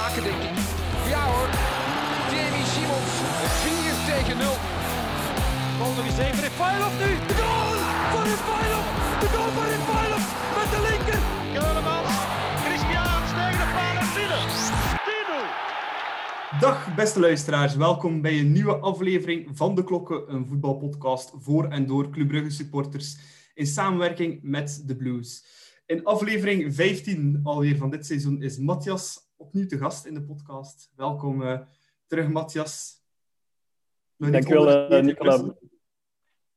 maken, denk ik. Ja hoor, Jamie Simons, 4 tegen 0. Goal nog eens even, Refailov nu! De goal van Refailov! De goal van Refailov met de linker! Keulemans, Christian tegen de paal en binnen. 10-0. Dag beste luisteraars, welkom bij een nieuwe aflevering van De Klokken, een voetbalpodcast voor en door Club Brugge supporters in samenwerking met de Blues. In aflevering 15 alweer van dit seizoen is Matthias opnieuw te gast in de podcast. Welkom uh, terug, Matthias. Dankjewel, uh, Nicola.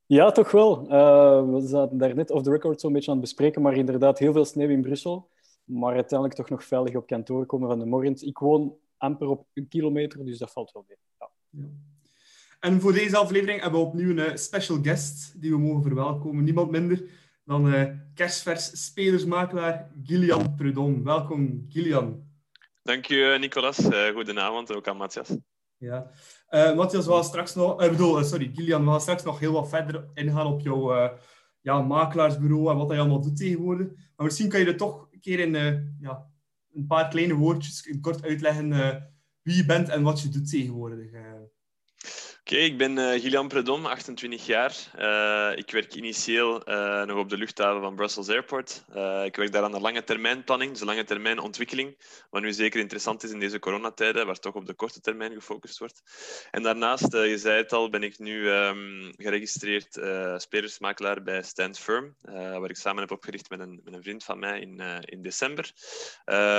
Ja, toch wel. Uh, we zaten daar net off the record zo'n beetje aan het bespreken, maar inderdaad heel veel sneeuw in Brussel. Maar uiteindelijk toch nog veilig op kantoor komen van de morgens. Ik woon amper op een kilometer, dus dat valt wel mee. Ja. Ja. En voor deze aflevering hebben we opnieuw een special guest die we mogen verwelkomen. Niemand minder dan uh, kerstvers spelersmakelaar Gillian Prudhomme. Welkom, Gillian. Dank je, Nicolas. Uh, goedenavond, ook aan Matthias. Ja. Uh, Matthias, we gaan straks nog... Ik bedoel, sorry, Gillian, we gaan straks nog heel wat verder ingaan op jouw ja, makelaarsbureau en wat hij allemaal doet tegenwoordig. Maar misschien kan je er toch een keer in ja, een paar kleine woordjes kort uitleggen wie je bent en wat je doet tegenwoordig. Oké, ik ben uh, Gillian Predom, 28 jaar. Uh, ik werk initieel uh, nog op de luchthaven van Brussels Airport. ik werk daar aan de lange termijn planning, dus de lange termijn ontwikkeling, wat nu zeker interessant is in deze coronatijden, waar toch op de korte termijn gefocust wordt. En daarnaast, je zei het al, ben ik nu um, geregistreerd spelersmakelaar bij Stand Firm, waar ik samen heb opgericht met een, met een vriend van mij in, in december,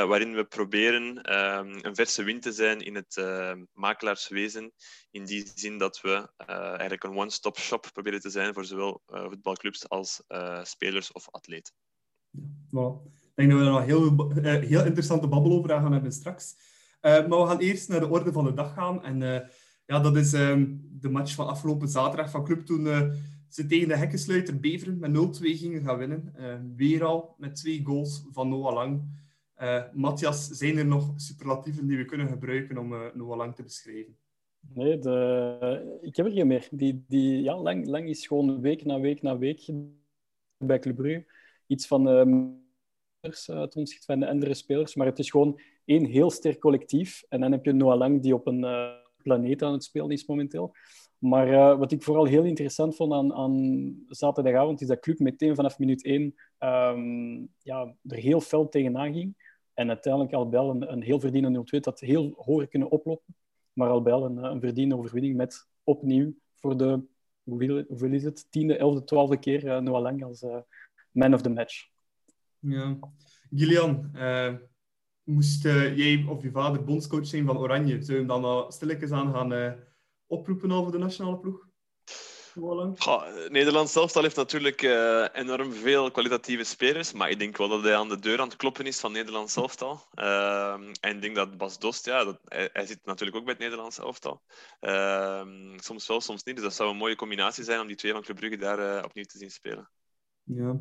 waarin we proberen um, een verse wind te zijn in het makelaarswezen, in die zin dat we uh, eigenlijk een one-stop shop proberen te zijn voor zowel uh, voetbalclubs als uh, spelers of atleten. Ja, Ik denk dat we er nog heel, heel interessante babbel over gaan hebben straks. maar we gaan eerst naar de orde van de dag gaan. En ja, dat is um, de match van afgelopen zaterdag van Club toen ze tegen de hekkensluiter Beveren met 0-2 gingen gaan winnen. weer al met twee goals van Noah Lang. Matthias, zijn er nog superlatieven die we kunnen gebruiken om Noah Lang te beschrijven? Nee, ik heb er geen meer. Die, die, ja, lang, lang is gewoon week na week na week bij Club Brugge. Iets van uh, ten opzichte van de andere spelers. Maar het is gewoon één heel sterk collectief. En dan heb je Noah Lang, die op een uh, planeet aan het spelen is momenteel. Maar wat ik vooral heel interessant vond aan, aan zaterdagavond, is dat Club meteen vanaf minuut 1 um, ja, er heel fel tegenaan ging. En uiteindelijk al wel een, een heel verdiende 0-2 dat heel hoog kunnen oplopen maar al bij een, een verdiende overwinning met opnieuw voor de, hoeveel is het, tiende, elfde, twaalfde keer uh, Noah Lang als uh, man of the match. Ja. Gillian, moest jij of je vader bondscoach zijn van Oranje, zou je hem dan uh, stilletjes aan gaan oproepen over de nationale ploeg? Goh, Nederland zelf heeft natuurlijk uh, enorm veel kwalitatieve spelers, maar ik denk wel dat hij aan de deur aan het kloppen is van Nederland elftal. Uh, en ik denk dat Bas Dost, ja, dat, hij, hij, zit natuurlijk ook bij het Nederlands elftal. Uh, soms wel, soms niet. Dus dat zou een mooie combinatie zijn om die twee van Club Brugge daar uh, opnieuw te zien spelen. Ja.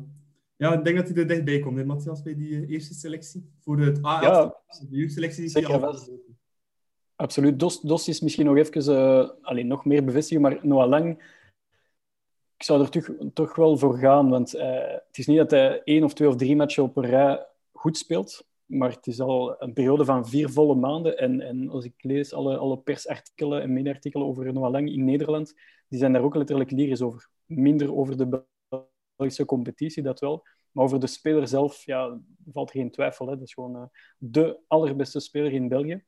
ja, ik denk dat hij er dichtbij komt, hè, Matthias, bij die eh, eerste selectie. Voor het A11, ja, de jeugdselectie die zeker al... Absoluut. Dost, Dost is misschien nog even alleen nog meer bevestigen, maar Noah Lang ik zou er toch, toch wel voor gaan. Want uh, het is niet dat hij één of twee of drie matchen op een rij goed speelt. Maar het is al een periode van vier volle maanden. En, en als ik lees alle, alle persartikelen en mede-artikelen over Noah Lang in Nederland, die zijn daar ook letterlijk lyrisch over. Minder over de Belgische competitie, dat wel. Maar over de speler zelf ja, valt geen twijfel. Hè. Dat is gewoon uh, de allerbeste speler in België.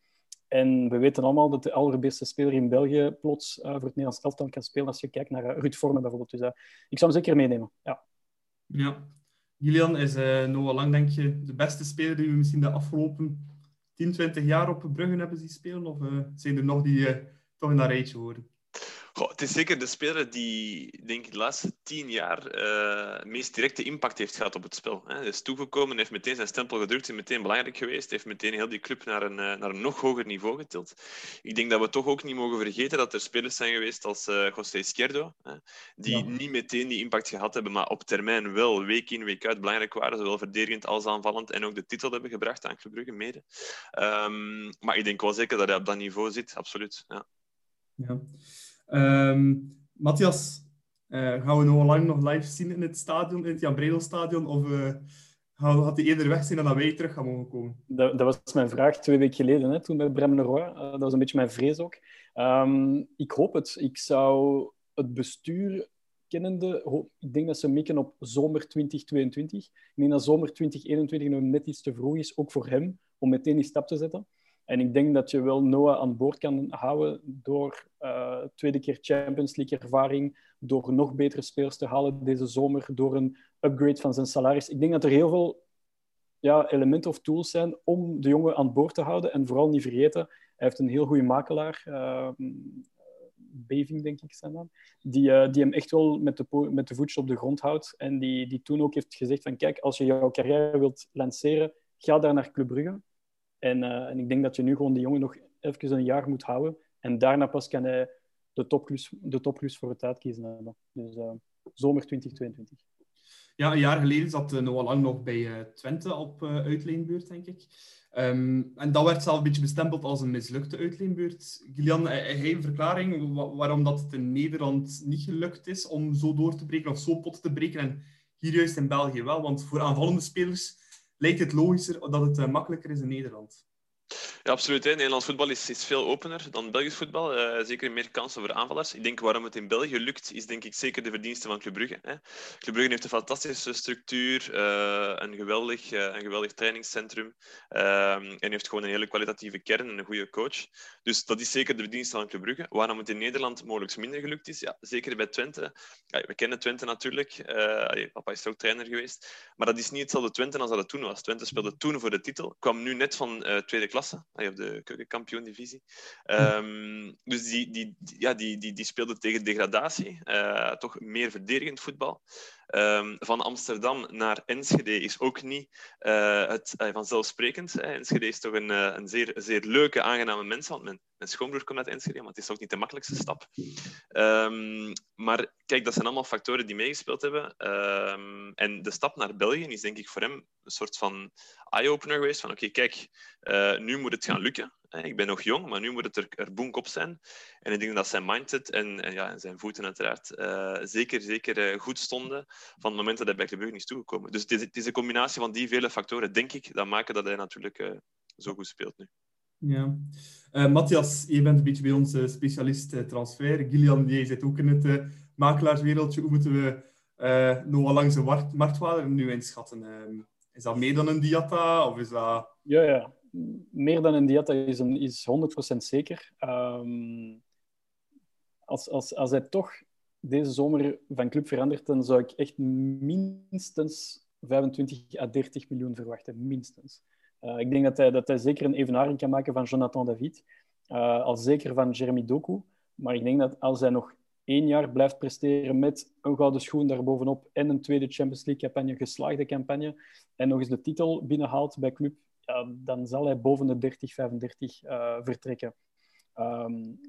En we weten allemaal dat de allerbeste speler in België plots uh, voor het Nederlands elftal kan spelen als je kijkt naar uh, Ruud Vormen bijvoorbeeld. Dus uh, ik zou hem zeker meenemen. Ja. ja. Julian, is Noah Lang, denk je, de beste speler die we misschien de afgelopen 10, 20 jaar op Bruggen hebben zien spelen? Of zijn er nog die toch in dat rijtje horen? Goh, het is zeker de speler die, denk ik, de laatste tien jaar uh, meest directe impact heeft gehad op het spel. Hij is toegekomen, heeft meteen zijn stempel gedrukt, is meteen belangrijk geweest, heeft meteen heel die club naar een, uh, naar een nog hoger niveau getild. Ik denk dat we toch ook niet mogen vergeten dat er spelers zijn geweest als uh, José Izquierdo, die ja. niet meteen die impact gehad hebben, maar op termijn wel week in, week uit belangrijk waren, zowel verdedigend als aanvallend, en ook de titel hebben gebracht aan Club Brugge mede. Um, maar ik denk wel zeker dat hij op dat niveau zit, absoluut. Ja. ja. Um, Matthias, uh, gaan we nog lang nog live zien in het stadion, in het Jan Bredel stadion? Of uh, had hij eerder weg zijn dan dat wij terug gaan mogen komen? Dat, dat was mijn vraag twee weken geleden, hè, toen bij Brem Leroy. Uh, dat was een beetje mijn vrees ook. Um, ik hoop het. Ik zou het bestuur kennende... Ik denk dat ze mikken op zomer 2022. Ik denk dat zomer 2021 nog net iets te vroeg is, ook voor hem, om meteen die stap te zetten. En ik denk dat je wel Noah aan boord kan houden door uh, tweede keer Champions League ervaring, door nog betere spelers te halen deze zomer, door een upgrade van zijn salaris. Ik denk dat er heel veel ja, elementen of tools zijn om de jongen aan boord te houden. En vooral niet vergeten, hij heeft een heel goede makelaar, uh, Beving denk ik zijn naam, die, uh, die hem echt wel met de, met de voetjes op de grond houdt. En die, die toen ook heeft gezegd van kijk, als je jouw carrière wilt lanceren, ga daar naar Club Brugge. En, uh, en ik denk dat je nu gewoon die jongen nog even een jaar moet houden. En daarna pas kan hij de topklus, de voor het uitkiezen hebben. Dus uh, zomer 2022. Ja, een jaar geleden zat Noah Lang nog bij Twente op uitleenbeurt, denk ik. Um, en dat werd zelf een beetje bestempeld als een mislukte uitleenbeurt. Gillian, hij een verklaring waarom dat het in Nederland niet gelukt is om zo door te breken of zo pot te breken en hier juist in België wel? Want voor aanvallende spelers lijkt het logischer dat het uh, makkelijker is in Nederland. Ja, absoluut. Nederlands voetbal is, is veel opener dan Belgisch voetbal. Uh, zeker meer kansen voor aanvallers. Ik denk waarom het in België lukt, is denk ik zeker de verdienste van Club Brugge. Hè. Club Brugge heeft een fantastische structuur, uh, een, geweldig, uh, een geweldig trainingscentrum ehm, en heeft gewoon een hele kwalitatieve kern en een goede coach. Dus dat is zeker de verdienste van Club Brugge. Waarom het in Nederland mogelijk minder gelukt is, ja, zeker bij Twente. We kennen Twente natuurlijk. papa is ook trainer geweest. Maar dat is niet hetzelfde Twente als dat toen was. Twente speelde toen voor de titel, kwam nu net van tweede klasse of de keukenkampioen-divisie. Um, dus die, die, ja, die, die, die speelde tegen degradatie, uh, toch meer verdedigend voetbal. Um, van Amsterdam naar Enschede is ook niet uh, het, uh, vanzelfsprekend. Hè. Enschede is toch een, een zeer, zeer leuke, aangename mens, want mijn, mijn schoonbroer komt uit Enschede, maar het is ook niet de makkelijkste stap. Um, maar kijk, dat zijn allemaal factoren die meegespeeld hebben. Um, en de stap naar België is denk ik voor hem een soort van eye-opener geweest. Van oké, kijk, nu moet het gaan lukken. Ik ben nog jong, maar nu moet het er, er op zijn. En ik denk dat zijn mindset en, en, ja, zijn voeten uiteraard uh, zeker, zeker goed stonden van het moment dat hij bij Club is toegekomen. Dus het is, een combinatie van die vele factoren, denk ik, dat maken dat hij natuurlijk zo goed speelt nu. Ja. Matthias, je bent een beetje bij ons specialist transfer. Gillian, jij zit ook in het makelaarswereldje. Hoe moeten we Noah Lang zijn marktwaarde nu inschatten? Ehm, is dat meer dan een diata? Of is dat... Ja, ja meer dan een diata is, een, is 100% zeker. Um, als, als, als hij toch deze zomer van club verandert, dan zou ik echt minstens 25 à 30 miljoen verwachten. Minstens. Uh, ik denk dat hij, dat hij zeker een evenaring kan maken van Jonathan David. Uh, al zeker van Jeremy Doku. Maar ik denk dat als hij nog één jaar blijft presteren met een gouden schoen daarbovenop en een tweede Champions League-campagne, geslaagde campagne, en nog eens de titel binnenhaalt bij club, dan zal hij boven de 30, 35 uh, vertrekken. Um,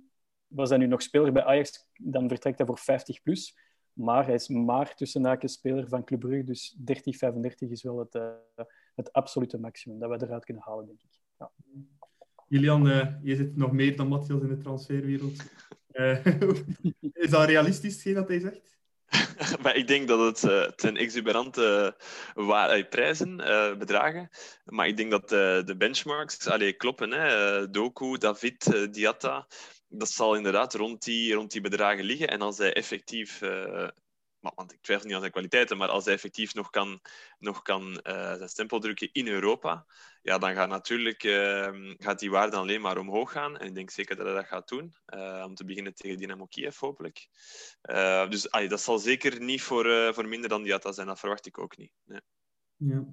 was hij nu nog speler bij Ajax, dan vertrekt hij voor 50 plus. Maar hij is maar tussen speler van Club Brugge, dus 30, 35 is wel het, het absolute maximum dat we eruit kunnen halen, denk ik. Ja. Julian, uh, je zit nog meer dan Matthias in de transferwereld. Uh, is dat realistisch, geen dat hij zegt? maar ik denk dat het, uh, het zijn exuberante uh, prijzen, uh, bedragen. Maar ik denk dat de benchmarks allee, kloppen. Hè. Doku, David, Diatta, dat zal inderdaad rond die, rond die bedragen liggen. En als hij effectief maar, want ik twijfel niet aan zijn kwaliteiten, maar als hij effectief nog kan, nog kan uh, zijn stempel drukken in Europa, ja, dan gaat natuurlijk uh, gaat die waarde alleen maar omhoog gaan. En ik denk zeker dat hij dat gaat doen. Uh, om te beginnen tegen Dynamo Kiev, hopelijk. Eh, dus dat zal zeker niet voor, voor minder dan Diatta zijn. Dat verwacht ik ook niet. Ja.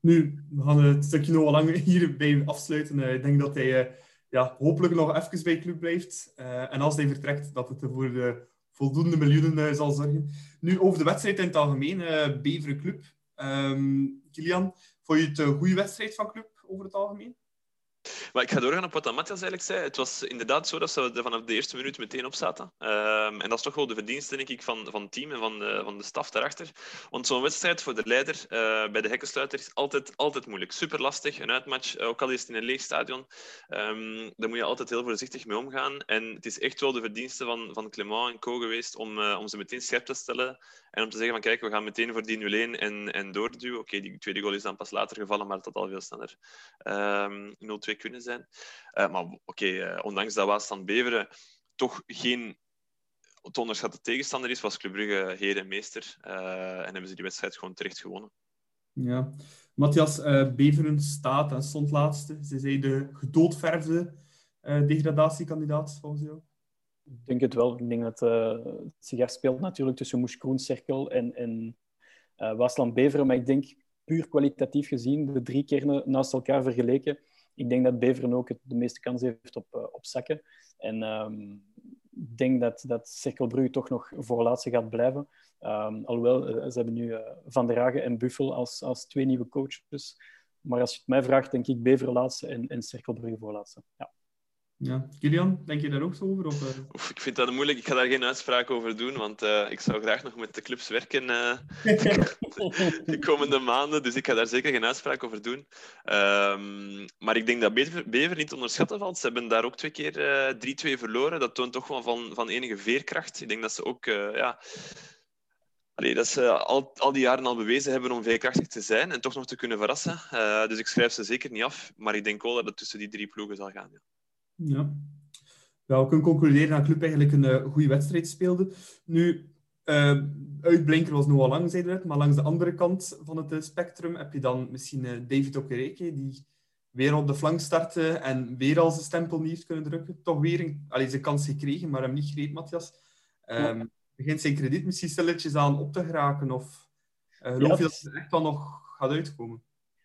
Nu, we gaan het stukje nog lang hierbij afsluiten. ik denk dat hij ja, hopelijk nog even bij club blijft. en als hij vertrekt, dat het voor de voldoende miljoenen zal zorgen. Nu, over de wedstrijd in het algemeen. Uh, Beveren Club. Um, Kilian, vond je het een goede wedstrijd van Club over het algemeen? Maar ik ga doorgaan op wat Matthias eigenlijk zei. Het was inderdaad zo dat ze er vanaf de eerste minuut meteen op zaten. Um, en dat is toch wel de verdienste, denk ik, van, van het team en van de, van de staf daarachter. Want zo'n wedstrijd voor de leider uh, bij de hekkensluiter is altijd, altijd moeilijk. Super lastig, een uitmatch, eh, ook al is het in een leeg stadion. Um, daar moet je altijd heel voorzichtig mee omgaan. En het is echt wel de verdienste van, van Clement en Co geweest om, uh, om ze meteen scherp te stellen. En om te zeggen van kijk, we gaan meteen voor die 0-1 en, en doorduwen. Oké, die tweede goal is dan pas later gevallen, maar dat had al veel sneller um, 0-2 kunnen zijn. Uh, maar oké, uh, ondanks dat Waasland Beveren toch geen te onderschatte tegenstander is, was Club Brugge heer en meester. Uh, en hebben ze die wedstrijd gewoon terecht gewonnen. Ja. Matthias, Beveren staat en stond laatste. Ze zijn de gedoodverfde degradatiekandidaat, volgens jou? Ik denk het wel. Ik denk dat uh, het zich afspeelt natuurlijk tussen Moes Kroencirkel en, en uh, Waasland Beveren. Maar ik denk puur kwalitatief gezien, de drie kernen naast elkaar vergeleken, ik denk dat Beveren ook de meeste kans heeft op, uh, op zakken. En um, ik denk dat, dat Cirkelbrugge toch nog voorlaatste gaat blijven. Um, alhoewel, ze hebben nu Van der Hagen en Buffel als, als twee nieuwe coaches. Maar als je het mij vraagt, denk ik Beveren laatste en, en Cirkelbrugge voorlaatste. Ja. Ja. Kilian, denk je daar ook zo over? Oef, ik vind dat moeilijk. Ik ga daar geen uitspraak over doen, want uh, ik zou graag nog met de clubs werken uh, de komende maanden. Dus ik ga daar zeker geen uitspraak over doen. Um, maar ik denk dat Bever, niet onderschatten valt. Ze hebben daar ook twee keer 3-2 verloren. Dat toont toch wel van, van enige veerkracht. Ik denk dat ze ook... ja, Allee, dat ze al, al die jaren al bewezen hebben om veerkrachtig te zijn en toch nog te kunnen verrassen. dus ik schrijf ze zeker niet af. Maar ik denk wel dat het tussen die drie ploegen zal gaan. Ja. Ja. ja, we kunnen concluderen dat de club eigenlijk een uh, goede wedstrijd speelde. Nu, uh, uitblinker was nogal lang, zei het, maar langs de andere kant van het uh, spectrum heb je dan misschien David Okereke, die weer op de flank startte en weer al zijn stempel niet heeft kunnen drukken. Toch weer een, allee, zijn kans gekregen, maar hem niet greep, Matthias. Um, ja. Begint zijn krediet misschien stilletjes aan op te geraken? Of geloof ja, je dat het echt wel nog gaat uitkomen?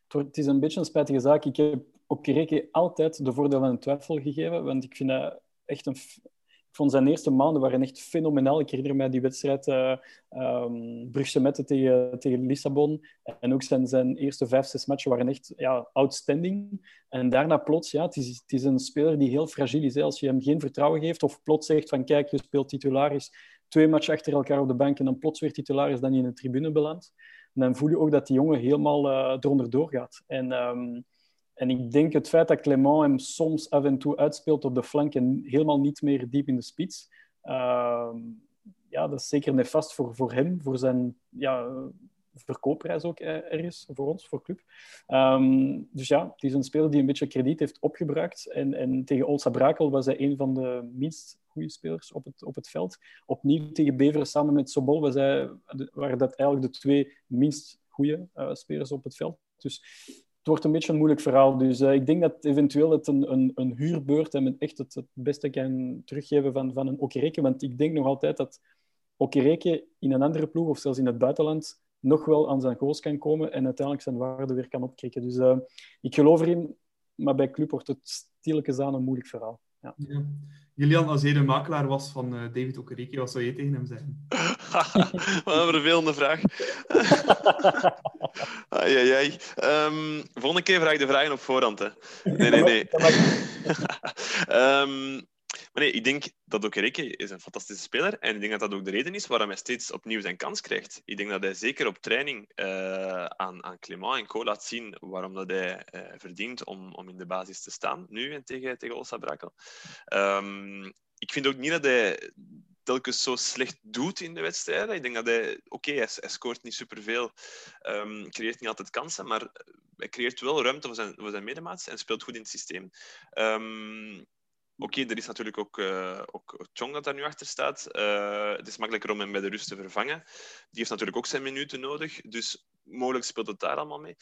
Het is een beetje een spijtige zaak. Ik heb Okereke altijd de voordeel van een twijfel gegeven. Want ik vind dat echt een... Ik vond zijn eerste maanden waren echt fenomenaal. Ik herinner mij die wedstrijd uh, um, tegen, tegen Lissabon. En ook zijn, zijn eerste vijf, zes matchen waren echt ja, outstanding. En daarna plots, ja, het is, het is een speler die heel fragiel is. Als je hem geen vertrouwen geeft of plots zegt van kijk, je speelt titularis twee matchen achter elkaar op de bank en dan plots weer titularis dan in de tribune belandt. Dan voel je ook dat die jongen helemaal uh, eronder doorgaat. En... Um, en ik denk het feit dat Clement hem soms af en toe uitspeelt op de flank en helemaal niet meer diep in de spits, uh, ja, dat is zeker nefast voor, voor hem, voor zijn ja, verkoopprijs ook ergens, voor ons, voor club. Um, dus ja, het is een speler die een beetje krediet heeft opgebruikt. En, en tegen Olsa Brakel was hij een van de minst goede spelers op het, op het veld. Opnieuw tegen Beveren samen met Sobol was hij, waren dat eigenlijk de twee minst goede uh, spelers op het veld. Dus het wordt een beetje een moeilijk verhaal. Dus uh, ik denk dat eventueel het een, een, een huurbeurt en echt het, het beste kan teruggeven van, van een Okereke. Want ik denk nog altijd dat Okereke in een andere ploeg of zelfs in het buitenland nog wel aan zijn goals kan komen en uiteindelijk zijn waarde weer kan opkrikken. Dus uh, ik geloof erin, maar bij club wordt het stilletjes aan een moeilijk verhaal. Ja. ja. Julian, als jij de makelaar was van uh, David Okereke, wat zou je tegen hem zeggen? wat een vervelende vraag. ai, ai, ai. Um, volgende keer vraag ik de vragen op voorhand. Hè. Nee, nee, nee. um, maar nee, ik denk dat Okereke is een fantastische speler. En ik denk dat dat ook de reden is waarom hij steeds opnieuw zijn kans krijgt. Ik denk dat hij zeker op training uh, aan, aan Clément en Co laat zien waarom dat hij uh, verdient om, om in de basis te staan. Nu en tegen, tegen Olsa Brakel. Um, ik vind ook niet dat hij telkens zo slecht doet in de wedstrijden. Ik denk dat hij... Oké, okay, hij, hij, scoort niet superveel, um, creëert niet altijd kansen, maar hij creëert wel ruimte voor zijn, voor zijn medemaats en speelt goed in het systeem. Um, Oké, okay, er is natuurlijk ook, uh, ook Chong dat daar nu achter staat. Uh, het is makkelijker om hem bij de rust te vervangen. Die heeft natuurlijk ook zijn minuten nodig. Dus mogelijk speelt het daar allemaal mee.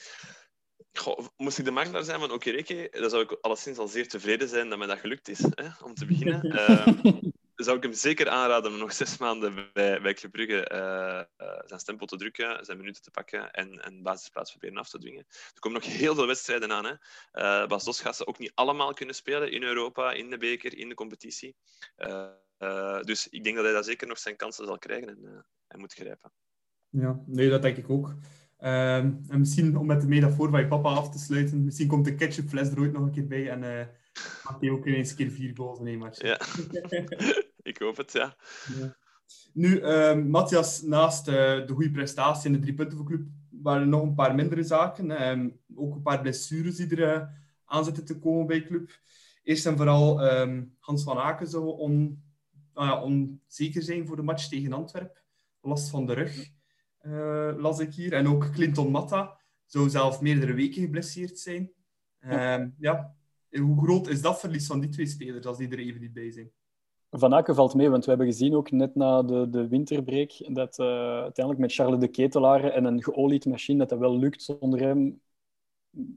Goh, moest ik de makelaar zijn van Okereke, dan zou ik alleszins al zeer tevreden zijn dat mij dat gelukt is, hè, om te beginnen. Uh, zou ik hem zeker aanraden om nog zes maanden bij, bij Club Brugge uh, uh, zijn stempel te drukken, zijn minuten te pakken en een basisplaats proberen af te dwingen. Er komen nog heel veel wedstrijden aan. Hè. Uh, Bas Dos gaat ze ook niet allemaal kunnen spelen in Europa, in de beker, in de competitie. dus ik denk dat hij daar zeker nog zijn kansen zal krijgen en moet grijpen. Ja, nee, dat denk ik ook. Ehm, en misschien om met de metafoor van je papa af te sluiten, misschien komt de ketchupfles er ooit nog een keer bij en maakt hij ook ineens een keer vier goals in één match. Ja, hoop ja. ja. Nu, uh, Matthias, naast uh, de goede prestatie en de drie punten voor club, waren er nog een paar mindere zaken. Um, ook een paar blessures die er uh, aan zitten te komen bij club. Eerst en vooral um, Hans van Aken zou uh, onzeker zijn voor de match tegen Antwerpen. Last van de rug, uh, las ik hier. En ook Clinton Matta zou zelf meerdere weken geblesseerd zijn. Um, ja. Hoe groot is dat verlies van die twee spelers als die er even niet bij zijn? Van Aken valt mee, want we hebben gezien ook net na de, de winterbreak dat uh, uiteindelijk met Charles de Ketelaar en een geolied machine dat dat wel lukt zonder hem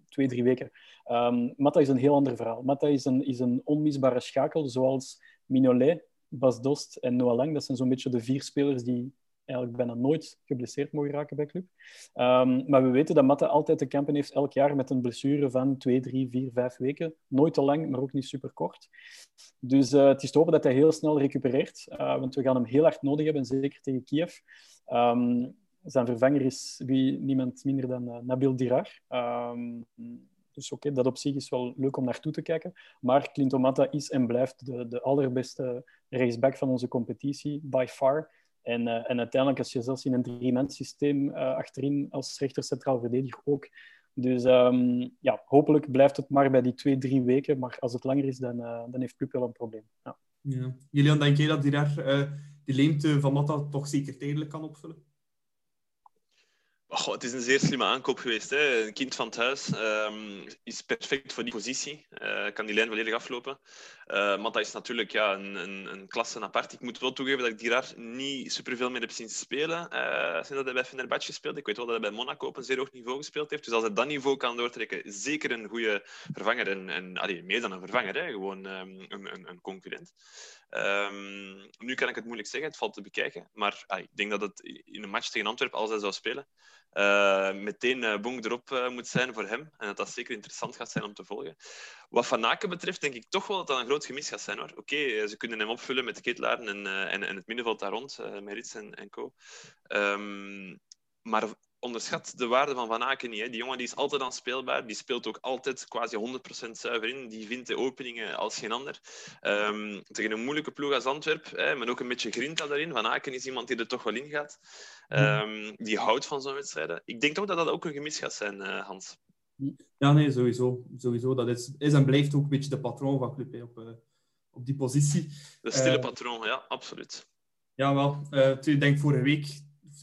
twee, drie weken. Um, Matta is een heel ander verhaal. Matta is een, is een onmisbare schakel, zoals Minolet, Bas Dost en Noah Lang. Dat zijn zo'n beetje de vier spelers die eigenlijk bijna nooit geblesseerd mogen raken bij club. Um, maar we weten dat Matta altijd te kampen heeft elk jaar met een blessure van twee, drie, vier, vijf weken. Nooit te lang, maar ook niet super kort. Dus uh, het is te hopen dat hij heel snel recupereert, uh, want we gaan hem heel hard nodig hebben, zeker tegen Kiev. Um, zijn vervanger is wie, niemand minder dan uh, Nabil Dirar. Um, dus oké, dat op zich is wel leuk om naartoe te kijken. Maar Clinton Matta is en blijft de, de allerbeste rechtsback van onze competitie, by far. En, uh, en uiteindelijk, als je zelfs in een drie systeem uh, achterin als rechter centraal verdediger ook. Dus um, ja, hopelijk blijft het maar bij die twee, drie weken. Maar als het langer is, dan, uh, dan heeft Club wel een probleem. Ja. Ja. Julian, denk jij dat die daar die leemte van Matta toch zeker tijdelijk kan opvullen? Oh, het is een zeer slimme aankoop geweest. Hè. Een kind van het huis um, is perfect voor die positie. Uh, kan die lijn volledig aflopen. Uh, Matta is natuurlijk ja, een, een, een klasse apart. Ik moet wel toegeven dat ik die niet superveel meer heb zien spelen. Uh, sinds dat hij bij Fenerbahce speelde. Ik weet wel dat hij bij Monaco op een zeer hoog niveau gespeeld heeft. Dus als hij dat niveau kan doortrekken, zeker een goede vervanger. En, en allee, meer dan een vervanger, hè. gewoon um, een, een, een, concurrent. Um, nu kan ik het moeilijk zeggen, het valt te bekijken. Maar ah, ik denk dat het in een match tegen Antwerpen, als hij zou spelen, uh, meteen uh, bonk erop uh, moet zijn voor hem. En dat dat zeker interessant gaat zijn om te volgen. Wat Van Aken betreft, denk ik toch wel dat dat een groot gemis gaat zijn. hoor. Oké, ze kunnen hem opvullen met de ketelaren en, en, en het middenveld daar rond, Merits en, en co. Um, maar onderschat de waarde van Van Aken niet. Hè. Die jongen die is altijd aanspeelbaar. Die speelt ook altijd quasi 100% zuiver in. Die vindt de openingen als geen ander. Um, tegen een moeilijke ploeg als Antwerp, hè, maar ook een beetje grinta daarin. Van Aken is iemand die er toch wel in gaat. Um, die houdt van zo'n wedstrijden. Ik denk toch dat dat ook een gemis gaat zijn, uh, Hans. Ja, nee, sowieso. sowieso. Dat is, is en blijft ook een beetje de patroon van Club hè, op, uh, op die positie. De stille uh, patroon, ja, absoluut. Ja, wel. Ik denk vorige week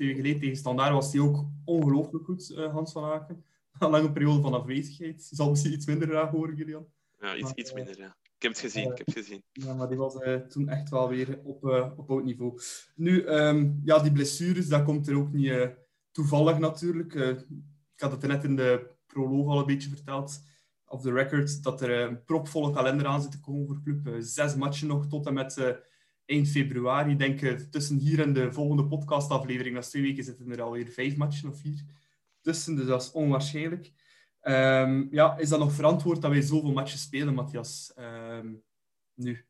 twee geleden tegen Standaard was hij ook ongelooflijk goed, uh, Hans van Aken. Een lange periode van afwezigheid. Je zal misschien iets minder graag horen, Gillian. Ja, iets, maar, iets minder, ja. Ik heb het gezien, uh, ik heb het gezien. Ja, maar die was uh, toen echt wel weer op, uh, op oud niveau. Nu, um, ja, die blessures, dat komt er ook niet toevallig natuurlijk. ik had het net in de proloog al een beetje verteld, of the record, dat er een propvolle kalender aan zit te komen voor club. zes matchen nog tot en met eind februari. Ik denk tussen hier en de volgende podcastaflevering, dat is twee weken, zitten er alweer vijf matchen of vier tussen. Dus dat is onwaarschijnlijk. Um, ja, is dat nog verantwoord dat wij zoveel matchen spelen, Matthias? Um, nu.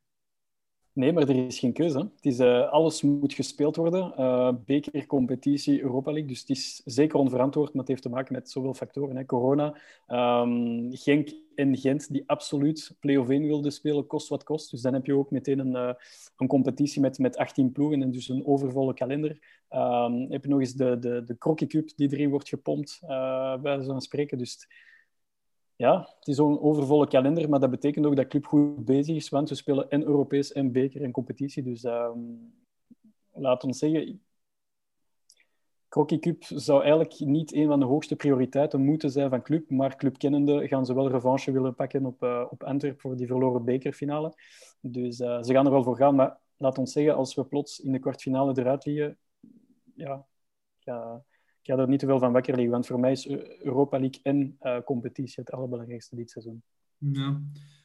Nee, maar er is geen keuze. Het is, uh, alles moet gespeeld worden. Uh, beker, competitie, Europa League. Dus het is zeker onverantwoord, maar het heeft te maken met zoveel factoren. Hè. Corona, um, Genk en Gent die absoluut play-off 1 wilden spelen, kost wat kost. Dus dan heb je ook meteen een, uh, een competitie met, met 18 ploegen en dus een overvolle kalender. Um, heb je nog eens de, de, de Crocky Cup die erin wordt gepompt, bij zo'n spreken. Dus ja, het is een overvolle kalender, maar dat betekent ook dat club goed bezig is, want we spelen en Europees en beker en competitie. Dus um, laat ons zeggen, Crocky Cup zou eigenlijk niet een van de hoogste prioriteiten moeten zijn van club, maar clubkennende gaan ze wel revanche willen pakken op, uh, op Antwerp voor die verloren bekerfinale. Dus uh, ze gaan er wel voor gaan, maar laat ons zeggen, als we plots in de kwartfinale eruit liggen, ja, ja ik ga er niet te veel van wakker liggen, want voor mij is Europa League en uh, competitie het allerbelangrijkste dit seizoen. Ja.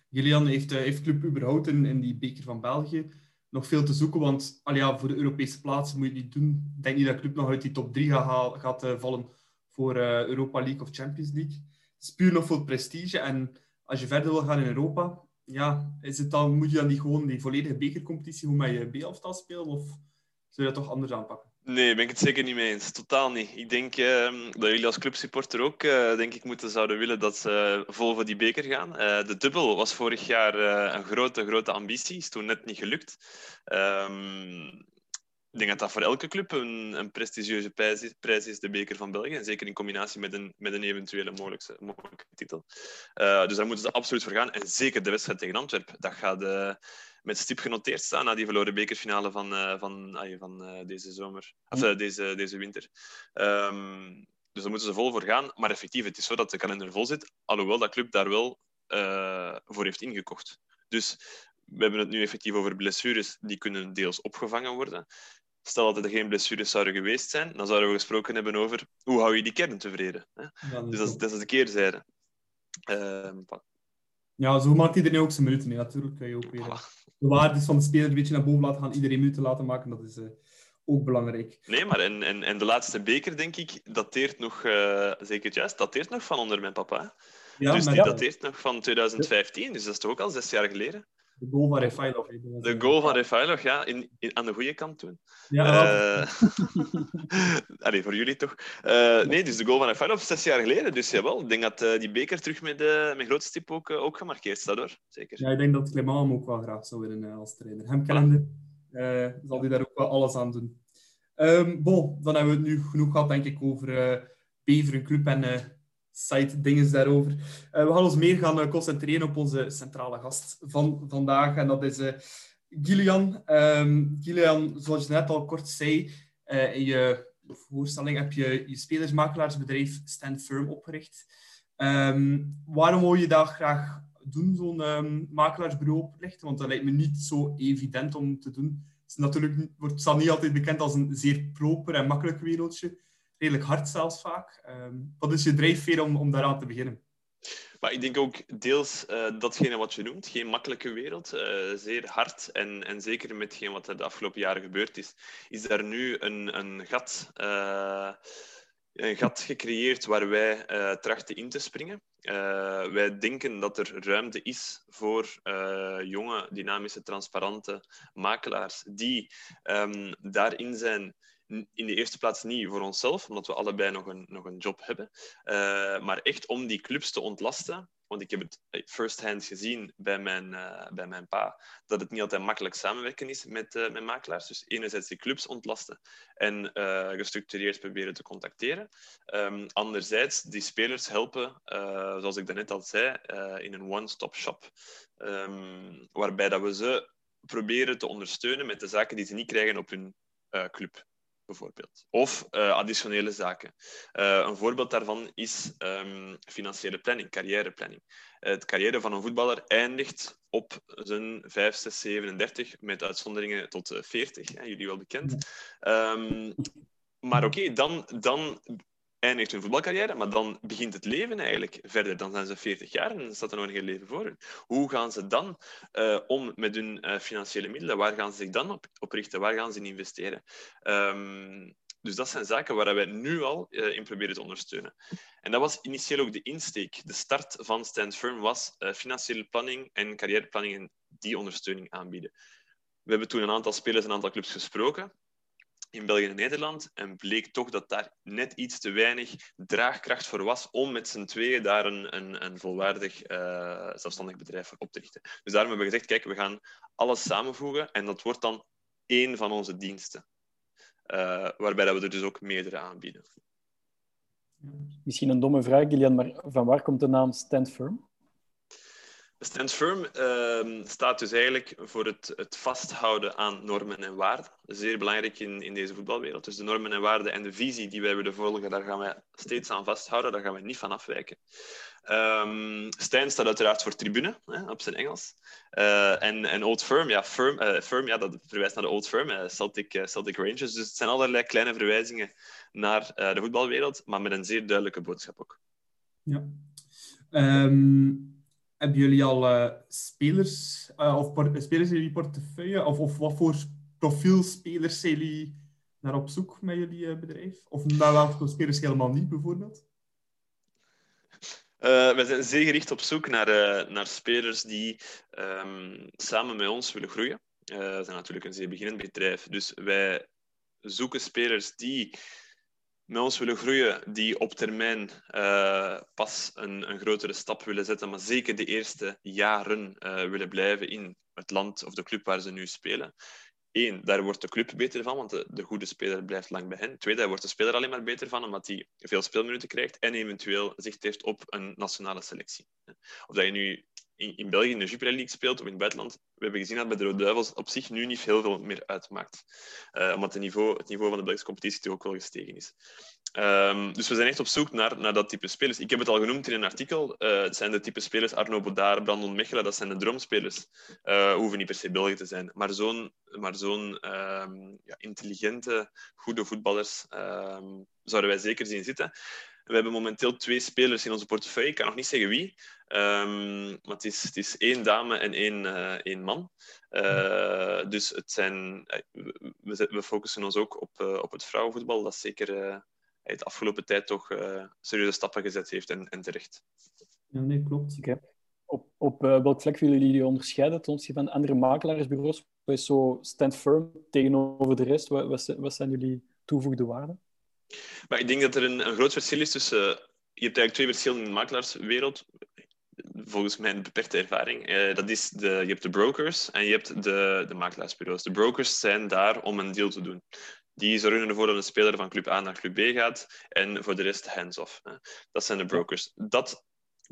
Julian, heeft, heeft club überhaupt in, in die beker van België nog veel te zoeken? Want al voor de Europese plaatsen moet je het niet doen. Ik denk niet dat club nog uit die top 3 gaat, gaat uh, vallen voor Europa League of Champions League. Het is puur nog voor prestige. En als je verder wil gaan in Europa, ja, is het dan, moet je dan niet gewoon die volledige bekercompetitie hoe met je B-elftal spelen? Of zou je dat toch anders aanpakken? Nee, ben ik het zeker niet mee eens. Totaal niet. Ik denk ehm, dat jullie als clubsupporter ook uh, denk ik, moeten zouden willen dat ze vol voor die beker gaan. Uh, de dubbel was vorig jaar uh, een grote, grote ambitie. Is toen net niet gelukt. Um, ik denk dat dat voor elke club een, een prestigieuze prijs is, prijs is, de beker van België. En zeker in combinatie met een, met een eventuele mogelijke, mogelijke titel. dus daar moeten ze absoluut voor gaan. En zeker de wedstrijd tegen Antwerpen. Dat gaat met stip genoteerd staan na die verloren bekerfinale van, uh, van, uh, van uh, deze zomer. Of deze, deze winter. Um, dus daar moeten ze vol voor gaan. Maar effectief, het is zo dat de kalender vol zit. Alhoewel dat club daar wel voor heeft ingekocht. Dus we hebben het nu effectief over blessures. Die kunnen deels opgevangen worden. Stel dat er geen blessures zouden geweest zijn, dan zouden we gesproken hebben over hoe hou je die kern tevreden. Hè? Ja, dus dat is, dat is de keerzijde. Ja, zo maakt iedereen ook zijn minuten. Natuurlijk kun je ook weer de waardes van de speler een beetje naar boven laten gaan. Iedereen minuten laten maken, dat is uh, ook belangrijk. Nee, maar en, en, en de laatste beker, denk ik, dateert nog, uh, zeker juist, dateert nog van onder mijn papa. Ja, dus die ja. dateert nog van 2015, dus dat is toch ook al zes jaar geleden? De goal van Refailov. De goal van Refailov, ja. In, in, aan de goede kant toen. Ja. Uh, allee, voor jullie toch. Uh, nee, dus de goal van Refailov zes jaar geleden. Dus jawel, ik denk dat uh, die beker terug met, met grote stip ook, ook gemarkeerd staat, hoor. Zeker. Ja, ik denk dat Clement hem ook wel graag zou willen als trainer. Hem kennende zal hij daar ook wel alles aan doen. Um, bon, dan hebben we het nu genoeg gehad, denk ik, over Beveren Club en site dingen daarover. Uh, we gaan ons meer gaan uh, concentreren op onze centrale gast van vandaag. En dat is uh, Gillian. Um, Gillian, zoals je net al kort zei, in je voorstelling heb je je spelersmakelaarsbedrijf Stand Firm opgericht. Um, waarom wil je dat graag doen, zo'n um, makelaarsbureau oprichten? Want dat lijkt me niet zo evident om te doen. Het, is natuurlijk, wordt, staat niet altijd bekend als een zeer proper en makkelijk wereldje redelijk hard zelfs vaak. Um, wat is je drijfveer om, om daaraan te beginnen? Maar ik denk ook deels uh, datgene wat je noemt, geen makkelijke wereld, uh, zeer hard. En, en zeker met hetgeen wat er de afgelopen jaren gebeurd is, is daar nu een, een gat... Uh, een gat gecreëerd waar wij trachten in te springen. wij denken dat er ruimte is voor jonge, dynamische, transparante makelaars die um, daarin zijn in de eerste plaats niet voor onszelf, omdat we allebei nog een, nog een job hebben, uh, maar echt om die clubs te ontlasten. Want ik heb het eh, first-hand gezien bij mijn, uh, bij mijn pa, dat het niet altijd makkelijk samenwerken is met, uh, met makelaars. Dus enerzijds die clubs ontlasten en gestructureerd proberen te contacteren. Um, anderzijds die spelers helpen, zoals ik daarnet al zei, in een one-stop shop. Um, waarbij dat we ze proberen te ondersteunen met de zaken die ze niet krijgen op hun club bijvoorbeeld. Of uh, additionele zaken. Uh, een voorbeeld daarvan is um, financiële planning, carrièreplanning. Uh, het carrière van een voetballer eindigt op zijn 5, 6, 37, met uitzonderingen tot 40, hè, jullie wel bekend. Um, maar oké, okay, dan, dan eindigt hun voetbalcarrière, maar dan begint het leven eigenlijk verder. Dan zijn ze 40 jaar en dan staat er nog een heel leven voor hen. Hoe gaan ze dan uh, om met hun uh, financiële middelen? Waar gaan ze zich dan op, richten? Waar gaan ze in investeren? Um, dus dat zijn zaken waar wij nu al uh, in proberen te ondersteunen. En dat was initieel ook de insteek. De start van Stand Firm was financiële planning en carrièreplanning en die ondersteuning aanbieden. We hebben toen een aantal spelers en een aantal clubs gesproken in België en Nederland. En bleek toch dat daar net iets te weinig draagkracht voor was om met z'n tweeën daar een, een, een volwaardig uh, zelfstandig bedrijf voor op te richten. Dus daarom hebben we gezegd, kijk, we gaan alles samenvoegen en dat wordt dan één van onze diensten. Uh, waarbij dat we er dus ook meerdere aanbieden. Misschien een domme vraag, Gillian, maar van waar komt de naam Stand Firm? Stand Firm uh, staat dus eigenlijk voor het, het, vasthouden aan normen en waarden. Zeer belangrijk in, in deze voetbalwereld. Dus de normen en waarden en de visie die wij willen volgen, daar gaan wij steeds aan vasthouden. Daar gaan we niet van afwijken. Um, Stijn staat uiteraard voor tribune, hè, op zijn Engels. Uh, en, en Old Firm, ja, firm, uh, firm, ja, dat verwijst naar de Old Firm, uh, Celtic, Celtic Rangers. Dus het zijn allerlei kleine verwijzingen naar de voetbalwereld, maar met een zeer duidelijke boodschap ook. Ja. Um hebben jullie al uh, spelers, uh, of spelers in jullie portefeuille? Of, of wat voor profielspelers zijn jullie naar op zoek met jullie uh, bedrijf? Of naar welke spelers helemaal niet, bijvoorbeeld? we zijn zeer gericht op zoek naar, naar spelers die um, samen met ons willen groeien. we zijn natuurlijk een zeer beginnend bedrijf, dus wij zoeken spelers die met ons willen groeien, die op termijn uh, pas een, een, grotere stap willen zetten, maar zeker de eerste jaren uh, willen blijven in het land of de club waar ze nu spelen. Eén, daar wordt de club beter van, want de, de, goede speler blijft lang bij hen. Twee, daar wordt de speler alleen maar beter van, omdat hij veel speelminuten krijgt en eventueel zicht heeft op een nationale selectie. Of dat je nu in, in België in de Jupiler League speelt of in het buitenland, we hebben gezien dat bij de Rode Duivels op zich nu niet heel veel meer uitmaakt. Uh, omdat het niveau, het niveau van de Belgische competitie toch ook wel gestegen is. Um, dus we zijn echt op zoek naar, naar dat type spelers. Ik heb het al genoemd in een artikel. Uh, het zijn de type spelers Arno Bodaar, Brandon Mechelen, dat zijn de droomspelers. Uh, hoeven niet per se België te zijn. Maar zo'n maar zo'n um, ja, intelligente, goede voetballers um, zouden wij zeker zien zitten. We hebben momenteel twee spelers in onze portefeuille. Ik kan nog niet zeggen wie. Um, maar het is, het is één dame en één, uh, één man. Uh, dus het zijn, we, we, focussen ons ook op, uh, op het vrouwenvoetbal. Dat zeker de afgelopen tijd toch serieuze stappen gezet heeft en, en terecht. Ja, nee, klopt. Okay. Op, op welk vlak willen jullie onderscheiden ten opzichte van andere makelaarsbureaus? Wat is zo stand firm tegenover de rest? Wat, wat, wat zijn jullie toevoegde waarden? Maar ik denk dat er een, een groot verschil is tussen... Je hebt eigenlijk twee verschillen in de makelaarswereld volgens mijn beperkte ervaring. Uh, dat is de, je hebt de brokers en je hebt de, de makelaarsbureaus. De brokers zijn daar om een deal te doen. Die zorgen ervoor dat een speler van club A naar club B gaat en voor de rest hands-off. Dat zijn de brokers. Dat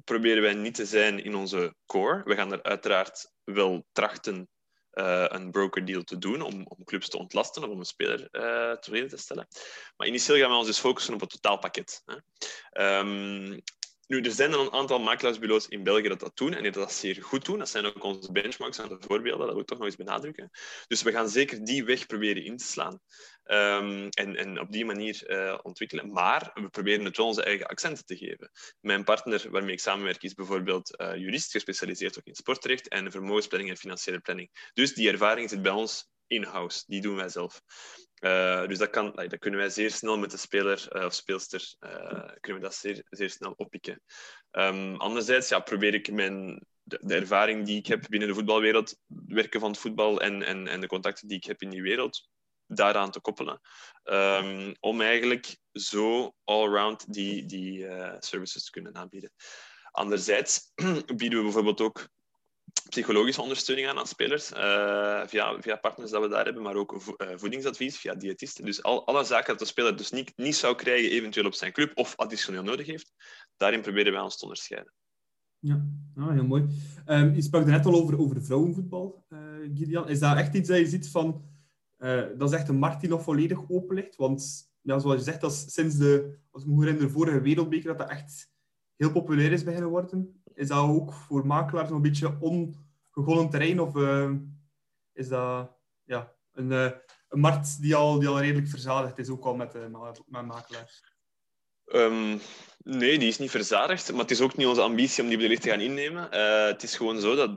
proberen wij niet te zijn in onze core. We gaan er uiteraard wel trachten uh, een broker deal te doen om, om clubs te ontlasten of om een speler uh, tevreden te stellen. Maar initieel gaan we ons dus focussen op het totaalpakket. Hè. Um, nu, er zijn een aantal makelaarsbureaus in België dat dat doen en die dat zeer goed doen. Dat zijn ook onze benchmarks en de voorbeelden, dat wil ik toch nog eens benadrukken. Dus we gaan zeker die weg proberen in te slaan um, en, en op die manier uh, ontwikkelen. Maar we proberen het wel onze eigen accenten te geven. Mijn partner waarmee ik samenwerk is bijvoorbeeld uh, jurist, gespecialiseerd ook in sportrecht en vermogensplanning en financiële planning. Dus die ervaring zit bij ons in-house, die doen wij zelf. Uh, dus dat, kan, dat kunnen wij zeer snel met de speler uh, of speelster uh, kunnen we dat zeer, zeer snel oppikken. Um, anderzijds ja, probeer ik mijn, de, ervaring die ik heb binnen de voetbalwereld, werken van het voetbal en, en, en de contacten die ik heb in die wereld, daaraan te koppelen. Um, om eigenlijk zo all-round die, die services te kunnen aanbieden. Anderzijds bieden we bijvoorbeeld ook psychologische ondersteuning aan aan spelers uh, via, via partners dat we daar hebben, maar ook uh, voedingsadvies via diëtisten. Dus al, alle zaken dat de speler dus niet, niet zou krijgen eventueel op zijn club of additioneel nodig heeft, daarin proberen wij ons te onderscheiden. Ja, ah, heel mooi. Um, je sprak net al over, over vrouwenvoetbal, uh, Gideon. Is dat echt iets dat je ziet van... dat is echt een markt die nog volledig open ligt? Want zoals je zegt, dat sinds de, als ik me vorige wereldbeker dat dat echt heel populair is beginnen worden is dat ook voor makelaars een beetje ongegonnen terrein? Of uh, is dat ja, een, uh, een markt die al, die al redelijk verzadigd is, ook al met, uh, met makelaars? Um, nee, die is niet verzadigd. Maar het is ook niet onze ambitie om die wellicht te gaan innemen. het is gewoon zo dat,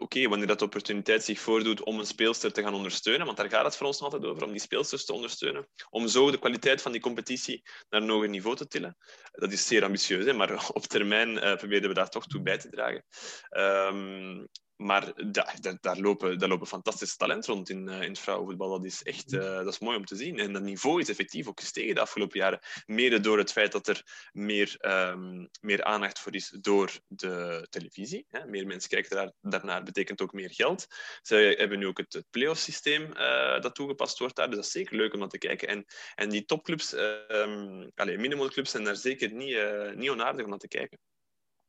oké, wanneer dat opportuniteit zich voordoet om een speelster te gaan ondersteunen, want daar gaat het voor ons altijd over, om die speelsters te ondersteunen, om zo de kwaliteit van die competitie naar een hoger niveau te tillen. Dat is zeer ambitieus, hè, maar op termijn uh, proberen we daar toch toe bij te dragen. Um, maar da, da, daar, lopen, daar lopen fantastische talenten rond in, uh, in het vrouwenvoetbal. Dat is echt uh, dat is mooi om te zien. En dat niveau is effectief ook gestegen de afgelopen jaren. Mede door het feit dat er meer, um, meer aandacht voor is door de televisie. Hè. Meer mensen kijken daar, daarnaar, betekent ook meer geld. Ze hebben nu ook het, het play-off systeem uh, dat toegepast wordt daar. Dus dat is zeker leuk om dat te kijken. En, en die topclubs, um, allez, minimumclubs, zijn daar zeker niet, niet onaardig om naar te kijken.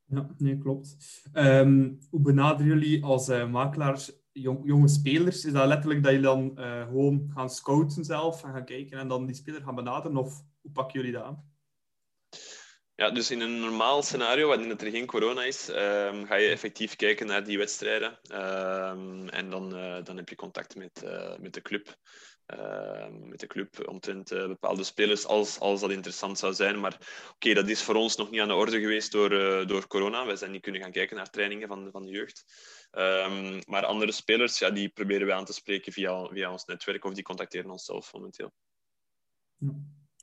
Ja, nee, klopt. Um, hoe benaderen jullie als uh, makelaars jong, jonge spelers? Is dat letterlijk dat je dan uh, gewoon gaan scouten zelf en gaan kijken en dan die speler gaan benaderen? Of hoe pakken jullie dat aan? Ja, dus in een normaal scenario, waarin er geen corona is, um, ga je effectief kijken naar die wedstrijden. Um, en dan, uh, dan heb je contact met, met de club. Uh, met de club omtrent uh, bepaalde spelers, als, als dat interessant zou zijn. Maar oké, okay, dat is voor ons nog niet aan de orde geweest door, uh, door corona. Wij zijn niet kunnen gaan kijken naar trainingen van, van de jeugd. Um, maar andere spelers, ja, die proberen wij aan te spreken via, via ons netwerk of die contacteren ons zelf momenteel.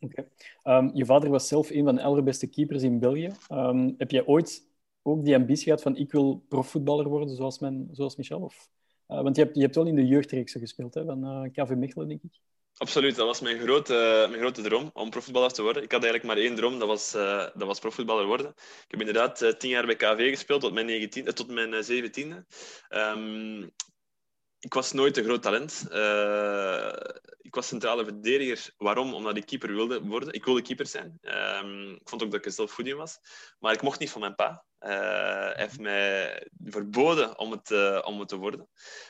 Okay. Um, je vader was zelf een van de allerbeste keepers in België. Um, heb jij ooit ook die ambitie gehad van ik wil profvoetballer worden zoals, mijn, zoals Michel? Of? Uh, want je hebt, je hebt wel in de jeugdreeksen gespeeld hè, van uh, KV Mechelen, denk ik. Absoluut, dat was mijn grote, mijn grote droom om profvoetballer te worden. Ik had eigenlijk maar één droom, dat was, uh, dat was profvoetballer worden. Ik heb inderdaad uh, tien jaar bij KV gespeeld, tot mijn, 19, uh, tot mijn 17e. Um, ik was nooit een groot talent. ik was centrale verdediger. Waarom? Omdat ik keeper wilde worden. Ik wilde keeper zijn. Um, ik vond ook dat ik zelf goed in was. Maar ik mocht niet van mijn pa. Hij heeft mij verboden om het, om het te worden.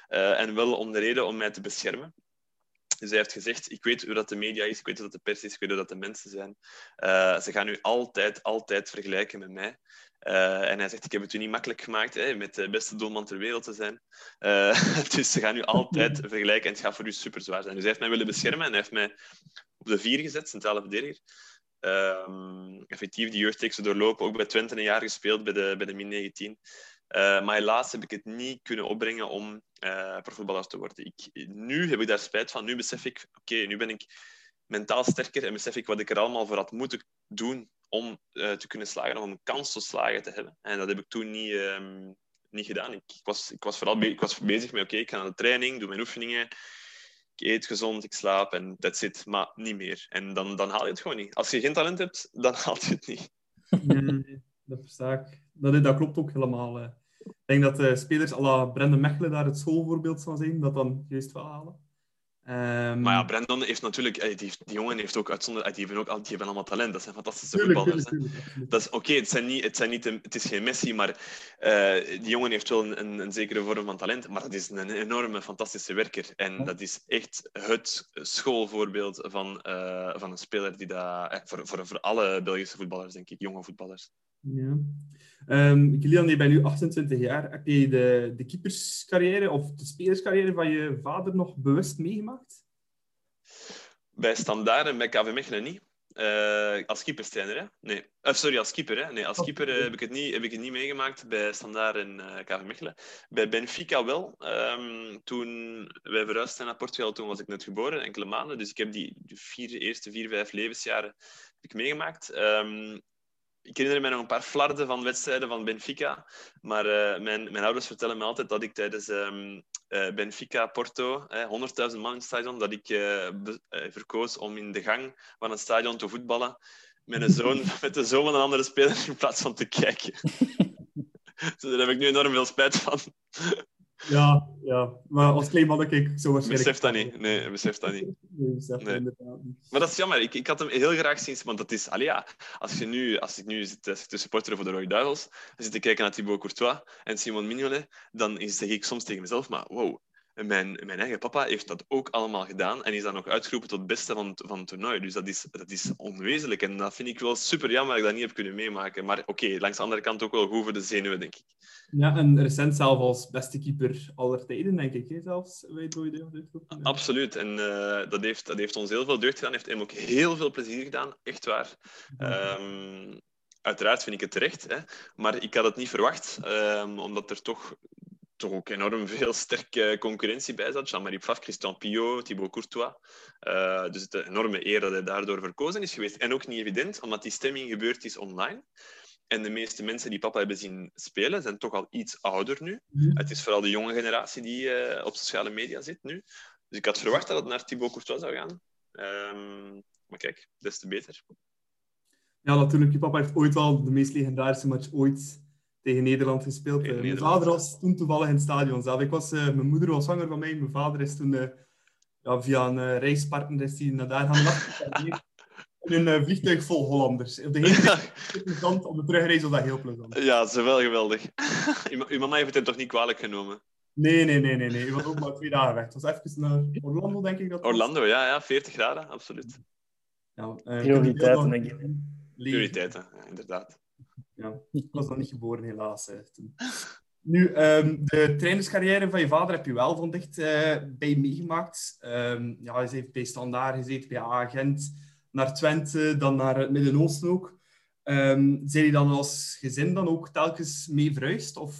en wel om de reden om mij te beschermen. Dus hij heeft gezegd, ik weet hoe dat de media is, ik weet hoe dat de pers is, ik weet hoe dat de mensen zijn. Uh, ze gaan u altijd, altijd vergelijken met mij. Uh, en hij zegt, ik heb het u niet makkelijk gemaakt hè, met de beste doelman ter wereld te zijn. Uh, dus ze gaan u altijd vergelijken en het gaat voor u super zwaar zijn. Dus hij heeft mij willen beschermen en hij heeft mij op de vier gezet, centrale verdediger. Um, effectief die jeugdteksten doorlopen, ook bij Twente een jaar gespeeld bij de, bij de min 19. Uh, maar helaas heb ik het niet kunnen opbrengen om uh, profvoetballer te worden. Ik, nu heb ik daar spijt van. Nu besef ik, oké, nu ben ik mentaal sterker en besef ik wat ik er allemaal voor had moeten doen om uh, te kunnen slagen, om een kans tot slagen te hebben. En dat heb ik toen niet, um, niet gedaan. Ik, was, ik was vooral ik was bezig met, oké, ik ga naar de training, doe mijn oefeningen, eet gezond, ik slaap en that's it. Maar niet meer. En dan, dan haal je het gewoon niet. Als je geen talent hebt, dan haal je het niet. Nee, dat versta ik. Dat, dat klopt ook helemaal. Ik denk dat de spelers à la Brendan Mechelen daar het schoolvoorbeeld van zijn, dat dan juist wel halen. Um... Maar ja, Brendan heeft natuurlijk... Die, die jongen heeft ook uitzonderlijk... Die hebben, ook, die hebben allemaal talent. Dat zijn fantastische tuurlijk, voetballers. Tuurlijk, tuurlijk, dat is oké, het, zijn niet, het, zijn niet het is geen Messi, maar uh, die jongen heeft wel een, een, een, zekere vorm van talent. Maar dat is een enorme, fantastische werker. En dat is echt het schoolvoorbeeld van, uh, van een speler die dat... Eh, voor, voor, voor alle Belgische voetballers, denk ik. Jonge voetballers. Ja. Um, Kilian, je bent nu 28 jaar. Heb je de, de keeperscarrière of de spelerscarrière van je vader nog bewust meegemaakt? Bij Standaard en bij KV Mechelen niet. Uh, als keeperstrainer, hè? Nee. Uh, sorry, als keeper, hè? Nee, als oh, keeper uh, heb, ik het niet, heb ik het niet meegemaakt bij Standaard en KV Mechelen. Bij Benfica wel. Um, toen wij verhuisden naar Portugal, toen was ik net geboren, enkele maanden. Dus ik heb die vier, eerste vier, vijf levensjaren heb ik meegemaakt. Um, ik herinner me nog een paar flarden van wedstrijden van Benfica. Maar uh, mijn, mijn ouders vertellen me altijd dat ik tijdens um, uh, Benfica-Porto, 100.000 man in het stadion, dat ik uh, verkoos om in de gang van het stadion te voetballen met, een zoon, met de zoon van een andere speler in plaats van te kijken. dus daar heb ik nu enorm veel spijt van. Ja, ja. Maar als klein manneke, ik zo waarschijnlijk... Besef dat niet. Nee, besef dat niet. Nee, besef nee. inderdaad niet. Maar dat is jammer. Ik, ik had hem heel graag zien... Want dat is... Allee, ja, als, je nu, als ik nu zit, te supporteren voor de Rode Duivels, zit te kijken naar Thibaut Courtois en Simon Mignolet, dan zeg ik soms tegen mezelf, maar wow, mijn, mijn eigen papa heeft dat ook allemaal gedaan en is dan nog uitgeroepen tot beste van, van het toernooi. Dus dat is, dat is onwezenlijk. En dat vind ik wel super jammer dat ik dat niet heb kunnen meemaken. Maar oké, okay, langs de andere kant ook wel goed voor de zenuwen, denk ik. Ja, en recent zelf als beste keeper aller tijden, denk ik, hè, zelfs. Weet je Absoluut. En uh, dat, heeft, dat heeft ons heel veel deugd gedaan. heeft hem ook heel veel plezier gedaan. Echt waar. Um, uiteraard vind ik het terecht. Hè. Maar ik had het niet verwacht, um, omdat er toch toch ook enorm veel sterke concurrentie bij zat. Jean-Marie Pfaff, Christian Pio, Thibaut Courtois. Uh, dus het is een enorme eer dat hij daardoor verkozen is geweest. En ook niet evident, omdat die stemming gebeurd is online. En de meeste mensen die papa hebben zien spelen, zijn toch al iets ouder nu. Mm. Het is vooral de jonge generatie die uh, op sociale media zit nu. Dus ik had verwacht dat het naar Thibaut Courtois zou gaan. Um, maar kijk, des te beter. Ja, natuurlijk. Je papa heeft ooit wel de meest legendarische match ooit tegen Nederland gespeeld. Tegen Mijn vader was toen toevallig in het stadion zelf. Ik was, uh, mijn moeder was zwanger van mij. Mijn vader is toen uh, ja, via een uh, reispartner is naar daar gaan in een vliegtuig vol Hollanders. Op de hele plezant, op de terugreis was dat heel plezant. Ja, dat is wel geweldig. Uw mama heeft het toch niet kwalijk genomen? Nee, nee, nee, nee. nee. Ik was ook maar twee dagen weg. Het was even naar Orlando, denk ik. Dat Orlando, ja, ja. 40 graden, absoluut. Ja, Prioriteiten, denk ik. Prioriteiten, ja, inderdaad ja, ik was nog niet geboren, helaas. Hè, Nu, um, de trainerscarrière van je vader heb je wel van dicht uh, bij meegemaakt. Um, ja, hij heeft bij Standaard gezeten, bij Agent, naar Twente, dan naar het Midden-Oosten ook. Um, zijn je dan als gezin dan ook telkens mee verhuisd? Of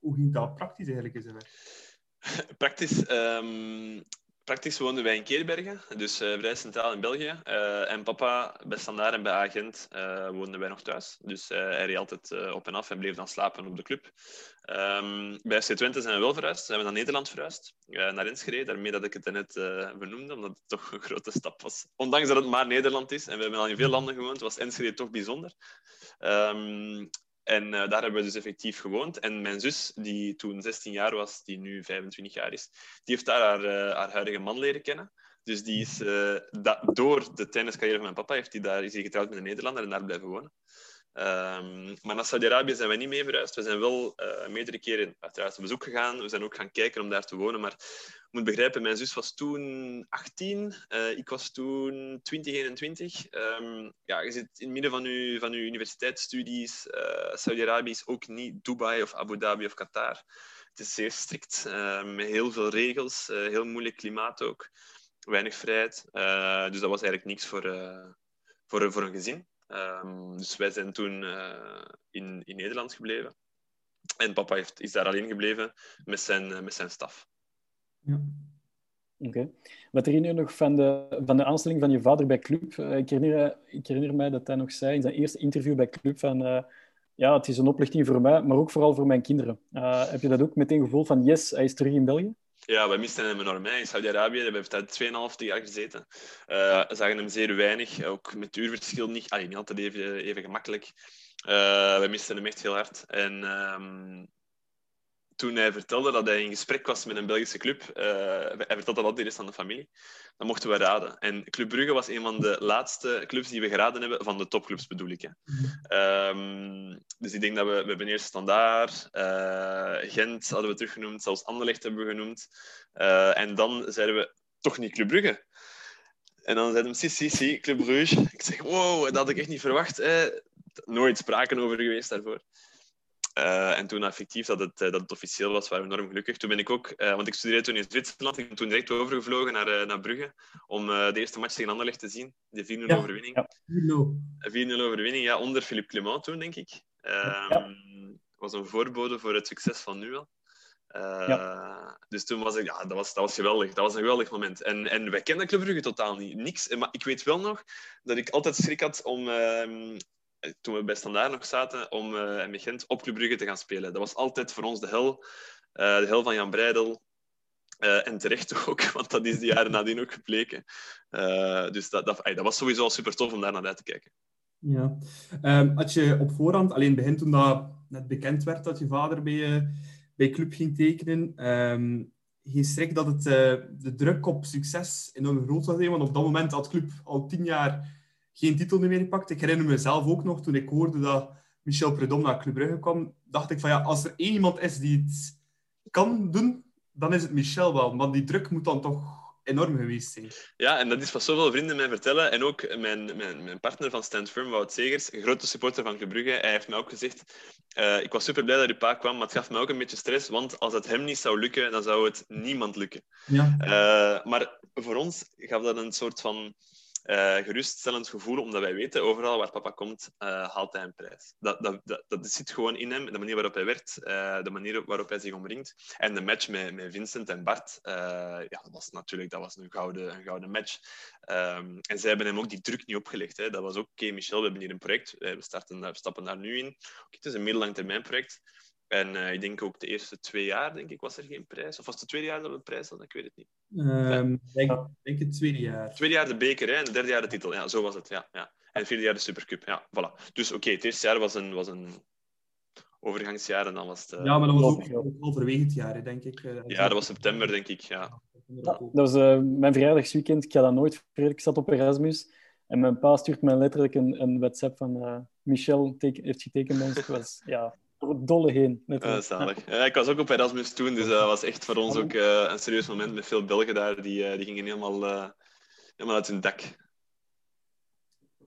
hoe ging dat praktisch eigenlijk? Praktisch? Praktisch woonden wij in Keerbergen, dus uh, vrij centraal in België. Uh, en papa bij Standaard en bij Agent uh, woonden wij nog thuis. Dus hij reed altijd op en af en bleef dan slapen op de club. Um, bij FC Twente zijn we wel verhuisd. Zijn we naar Nederland verhuisd, naar Enschede. Daarmee dat ik het net benoemde, omdat het toch een grote stap was. Ondanks dat het maar Nederland is en we hebben al in veel landen gewoond, was Enschede toch bijzonder. Um, en uh, daar hebben we dus effectief gewoond. En mijn zus, die toen 16 jaar was, die nu 25 jaar is, die heeft daar haar, uh, haar huidige man leren kennen. Dus die is, uh, door de tenniscarrière van mijn papa heeft die daar, is hij getrouwd met een Nederlander en daar blijven wonen. Um, maar naar Saudi-Arabië zijn wij niet mee verhuisd. We zijn wel uh, meerdere keren uiteraard op bezoek gegaan. We zijn ook gaan kijken om daar te wonen. Maar je moet begrijpen, mijn zus was toen 18. Uh, ik was toen 20, 21. Um, ja, je zit in het midden van je, van je universiteitsstudies. Uh, Saudi-Arabië is ook niet Dubai of Abu Dhabi of Qatar. Het is zeer strikt, met heel veel regels. heel moeilijk klimaat ook. Weinig vrijheid. dus dat was eigenlijk niks voor, voor, voor een gezin. Um, dus wij zijn toen uh, in, in Nederland gebleven. En papa heeft, is daar alleen gebleven met zijn, uh, met zijn staf. Ja. Oké. Okay. Wat herinner je nog van de, van de aanstelling van je vader bij Club? Uh, ik, herinner, ik herinner mij dat hij nog zei in zijn eerste interview bij Club van... ja, het is een oplichting voor mij, maar ook vooral voor mijn kinderen. heb je dat ook meteen gevoeld van yes, hij is terug in België? Ja, wij misten hem enorm. Hè. In Saudi-Arabië hebben we daar 2,5 jaar gezeten. Uh, zagen hem zeer weinig, ook met uurverschil niet, allee, niet altijd even, even gemakkelijk. Uh, wij misten hem echt heel hard. En um, toen hij vertelde dat hij in gesprek was met een Belgische club, uh, hij vertelde dat de rest aan de familie, dan mochten we raden. En Club Brugge was een van de laatste clubs die we geraden hebben, van de topclubs bedoel ik. Hè. Um, dus ik denk dat we, we hebben eerst Standaard, uh, Gent hadden we teruggenoemd, zelfs Anderlecht hebben we genoemd. Uh, en dan zeiden we, toch niet Club Brugge? En dan zeiden we, si, si, si, Club Brugge. Ik zeg, wow, dat had ik echt niet verwacht. Hè. Nooit spraken over geweest daarvoor. Uh, en toen effectief dat het, dat het officieel was, waren we enorm gelukkig. Toen ben ik ook, uh, want ik studeerde toen in Zwitserland, ik ben toen direct overgevlogen naar, uh, naar Brugge om de eerste match tegen Anderlecht te zien. De 4-0 ja, overwinning. Ja. 4-0 overwinning, ja, onder Philippe Clement toen, denk ik. Ja. was een voorbode voor het succes van nu al. Ja. Dus toen was ik, ja, dat was, dat was geweldig. Dat was een geweldig moment. En, en wij kenden Club Brugge totaal niet. Niks. Maar ik weet wel nog dat ik altijd schrik had om ehm, toen we bij Standaard nog zaten, om uh, met Gent op Club te gaan spelen. Dat was altijd voor ons de hel. Uh, de hel van Jan Breidel. Uh, en terecht ook, want dat is de jaren nadien ook gebleken. dus dat, dat, dat, was sowieso al super tof om daar naar uit te kijken. Ja. Um, had je op voorhand, alleen begin toen dat net bekend werd dat je vader bij, bij Club ging tekenen, um, geen schrik dat het, de druk op succes enorm groot zou zijn? Want op dat moment had Club al tien jaar geen titel meer gepakt. Ik herinner mezelf ook nog, toen ik hoorde dat Michel Predom naar Club Brugge kwam, dacht ik van ja, als er één iemand is die het kan doen, dan is het Michel wel. Want die druk moet dan toch enorm geweest zijn. Ja, en dat is wat zoveel vrienden mij vertellen. En ook mijn, mijn, mijn partner van Stand Firm, Wout Segers, een grote supporter van Club Brugge, hij heeft mij ook gezegd uh, ik was super blij dat uw pa kwam, maar het gaf me ook een beetje stress, want als het hem niet zou lukken, dan zou het niemand lukken. Ja. Uh, maar voor ons gaf dat een soort van uh, geruststellend gevoel, omdat wij weten, overal waar papa komt, uh, haalt hij een prijs. Dat, dat, dat, dat, zit gewoon in hem, de manier waarop hij werkt, uh, de manier waarop hij zich omringt. En de match met, met Vincent en Bart, ja, dat was natuurlijk dat was een, gouden, gouden match. Um, en zij hebben hem ook die druk niet opgelegd. Hè. Dat was ook, oké, Michel, we hebben hier een project, we, starten, we stappen daar nu in. Okay, het is een middellang termijn project. En uh, ik denk ook de eerste twee jaar, denk ik, was er geen prijs. Of was het tweede jaar dat we een prijs hadden? Ik weet het niet. Um, denk, denk het tweede jaar. Tweede jaar de beker hè, en het derde jaar de titel. Ja, zo was het. Ja, ja. En het vierde jaar de Supercup. Ja, voilà. Dus oké, okay, het eerste jaar was een, was een overgangsjaar en dan was het... Uh... Ja, maar dat was ook halverwege het jaar, denk ik. Uh, ja, dat was september, denk ik. Ja. ja dat was uh, mijn verjaardagsweekend. Ik ga dat nooit vergeten. Ik zat op Erasmus en mijn pa stuurt mij letterlijk een, een WhatsApp van Michel teken, heeft getekend bij ons. was, ja, door dolle heen. Uh, zalig. Ja, ik was ook op Erasmus toen, dus dat was echt voor ons ook uh, een serieus moment met veel Belgen daar. Die, uh, die gingen helemaal, helemaal uit hun dak.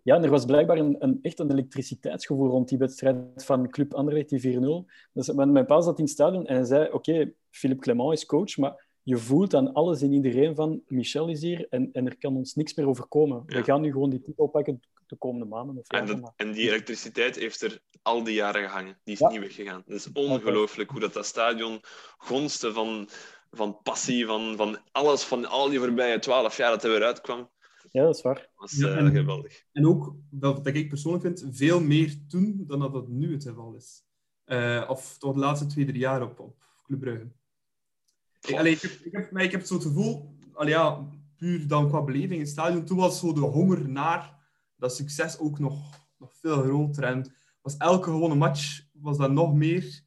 Ja, en er was blijkbaar een, een, echt een elektriciteitsgevoel rond die wedstrijd van Club Anderlecht, die 4-0. Dus mijn pa zat in het stadion en hij zei, oké, okay, Philippe Clement is coach, maar je voelt aan alles en iedereen van Michel is hier en, en er kan ons niks meer overkomen. Ja. We gaan nu gewoon die titel pakken de komende maanden. Of en, dat, en, die elektriciteit heeft er al die jaren gehangen. Die is ja. niet weggegaan. Het is ongelooflijk hoe dat, dat stadion gonste van, van passie, van, van alles, van al die voorbije twaalf jaar dat hij weer uitkwam. Ja, dat is waar. was Ja, eh, geweldig. En ook, wat ik persoonlijk vind, veel meer toen dan dat dat nu het geval is. Eh, of tot de laatste twee, drie jaar op, op Club Brugge. Ik, ik, heb, ik, heb, ik heb zo het gevoel, ja, puur dan qua beleving in het stadion, toen was zo de honger naar dat succes ook nog, nog veel groter. En was elke gewone match was dat nog meer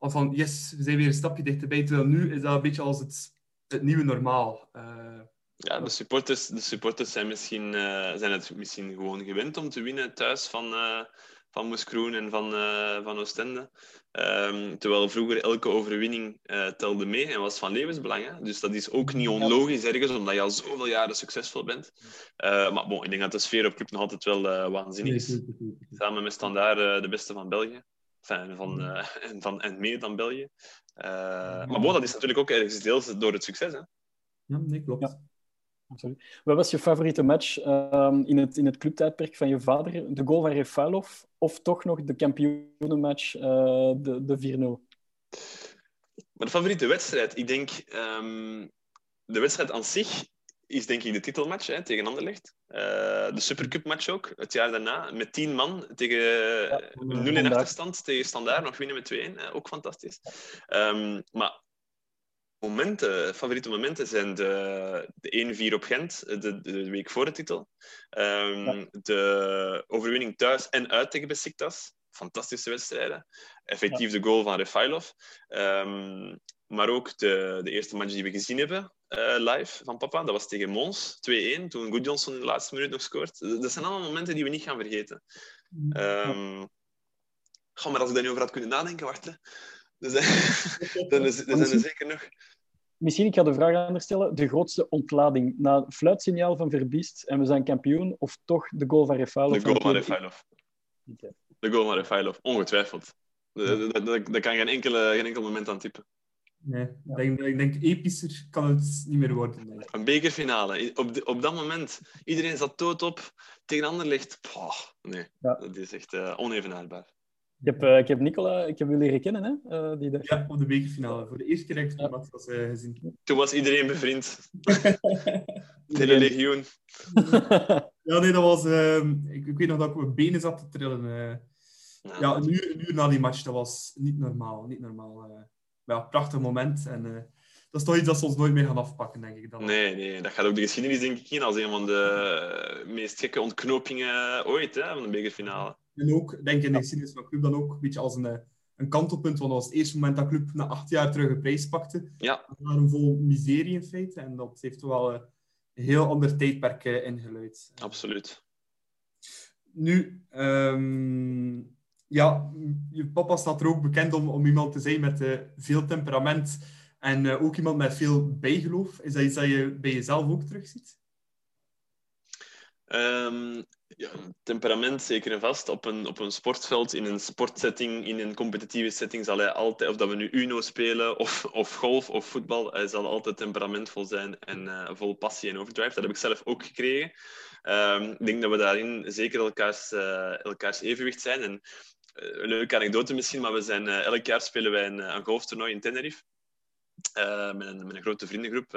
van yes, we zijn weer een stapje dichterbij. Terwijl nu is dat een beetje als het, het nieuwe normaal. Eh, Ja, de supporters, de supporters zijn, misschien, eh, zijn het misschien gewoon gewend om te winnen thuis van, eh van Moes Kroen en van, eh, van Oostende. Ehm, terwijl vroeger elke overwinning eh, telde mee en was van levensbelang. Hè? Dus dat is ook niet onlogisch ergens, omdat je al zoveel jaren succesvol bent. Eh, maar bon, ik denk dat de sfeer op club nog altijd wel eh, waanzinnig is. Samen met Standaard eh, de beste van België. Enfin, van, eh, en, van, en meer dan België. Eh, maar bon, dat is natuurlijk ook ergens deels door het succes. Hè? ja, nee, klopt. Ja. Absoluut. Wat was je favoriete match ehm, in, het, in het clubtijdperk van je vader? De goal van Refailov of toch nog de kampioenenmatch, eh, de, de 4-0? Maar de favoriete wedstrijd? Ik denk... ehm, de wedstrijd aan zich is denk ik de titelmatch hè, tegen Anderlecht. Eh, de Supercup-match ook, het jaar daarna. Met tien man tegen Ja, 0 in achterstand tegen Standaard. Nog winnen met 2-1. hè, ook fantastisch. Ehm, maar momenten, favoriete momenten zijn de, de 1-4 op Gent, de, de, week voor de titel. Ehm, Ja. De overwinning thuis en uit tegen Besiktas. Fantastische wedstrijden. Effectief de goal van Refailov. Ehm, maar ook de, de eerste match die we gezien hebben eh, live van papa, dat was tegen Mons, 2-1, toen Goodjohnson in de laatste minuut nog scoort. Dat zijn allemaal momenten die we niet gaan vergeten. Goh, maar als ik daar nu over had kunnen nadenken, wacht. Hè. Er zijn, er zijn er zeker nog. Misschien, ik ga de vraag anders stellen. De grootste ontlading na het fluitsignaal van Verbiest en we zijn kampioen, of toch de goal van Refailov? De goal van. Refailov. De goal van Refailov, ongetwijfeld. Daar daar kan geen, enkele, geen enkel moment aan tippen. Nee, ik denk, ik denk epischer kan het niet meer worden. Een bekerfinale. Op, de- op dat moment, iedereen zat dood op tegen Anderlecht. Poh, nee, Ja. dat is echt eh, onevenaarbaar. Ik heb, eh, ik heb Nicola, ik heb jullie leren kennen, hè? eh, die dag. Ja, op de bekerfinale. Voor de eerste keer heb ik het format was, eh, gezien. Toen was iedereen bevriend. Het hele legioen. Ja, nee, dat was... ehm, ik, ik weet nog dat ik op mijn benen zat te trillen. eh. Ja. ja, een uur, een uur na die match, dat was niet normaal. Niet normaal. eh. Maar ja, prachtig moment. En eh, dat is toch iets dat ze ons nooit meer gaan afpakken, denk ik. Dan. Nee, nee, dat gaat ook de geschiedenis denk ik in als een van de meest gekke ontknopingen ooit hè, van de bekerfinale. En ook, denk ik, in de geschiedenis van Club dan ook een beetje als een, eh, een kantelpunt. Want dat was het eerste moment dat Club na acht jaar terug een prijs pakte. Ja, een vol miserie in feite. En dat heeft wel eh, een heel ander tijdperk eh, ingeluid. absoluut. Nu, ehm, ja, je papa staat er ook bekend om, om iemand te zijn met veel temperament en ook iemand met veel bijgeloof. Is dat iets dat je bij jezelf ook terugziet? Ehm, ja, temperament zeker en vast. Op een, op een sportveld, in een sportsetting, in een competitieve setting zal hij altijd, of dat we nu Uno spelen, of, of golf of voetbal, hij zal altijd temperamentvol zijn en eh, vol passie en overdrive. Dat heb ik zelf ook gekregen. Ehm, ik denk dat we daarin zeker elkaars, eh, elkaars evenwicht zijn. En, eh, een leuke anekdote misschien, maar we zijn, elk jaar spelen wij een, een golftoernooi in Tenerife. Met, een, grote vriendengroep,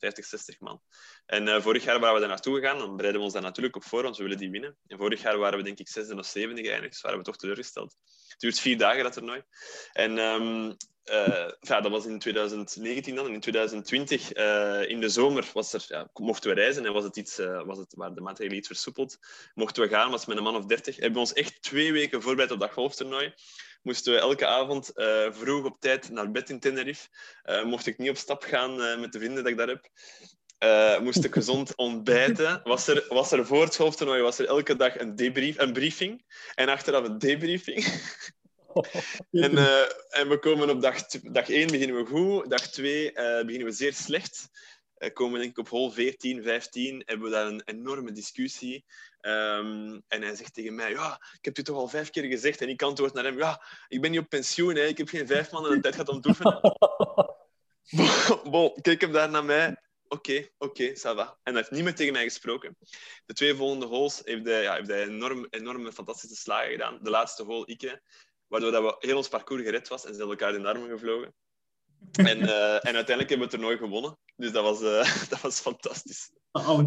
50, 60 man. En eh, vorig jaar waren we daar naartoe gegaan. Dan bereiden we ons daar natuurlijk op voor, want we willen die winnen. En vorig jaar waren we denk ik zesde of zevende geëindigd. Dus waren we toch teleurgesteld. Het duurt vier dagen, dat toernooi. En ehm, eh, ja, dat was in 2019 dan. En in 2020, eh, in de zomer, was er, ja, mochten we reizen en was het iets, was het, waren de maatregelen iets versoepeld. Mochten we gaan, was met een man of 30. Hebben we ons echt twee weken voorbereid op dat golftoernooi. Moesten we elke avond eh, vroeg op tijd naar bed in Tenerife. Eh, mocht ik niet op stap gaan eh, met de vrienden dat ik daar heb. Moest ik gezond ontbijten. Was er, was er voor het golftoernooi was er elke dag een, debrief, een briefing. En achteraf een debriefing. En, eh, en we komen op dag, dag 1 beginnen we goed. Dag 2 eh, beginnen we zeer slecht. Komen we denk ik op hol 14, 15. Hebben we daar een enorme discussie. Ehm, en hij zegt tegen mij, ja, ik heb u toch al vijf keer gezegd. En ik antwoord naar hem, ja, ik ben niet op pensioen. Hè. Ik heb geen vijf maanden de tijd te oefenen. bon, kijk hem daar naar mij. Oké, oké, ça va. En hij heeft niet meer tegen mij gesproken. De twee volgende holes heeft hij, ja, heeft hij enorm, enorme, fantastische slagen gedaan. De laatste hole, ik, waardoor dat we heel ons parcours gered was en ze hebben elkaar in de armen gevlogen. En, uh, en uiteindelijk hebben we het toernooi gewonnen. Dus dat was, uh, dat was fantastisch. Oh.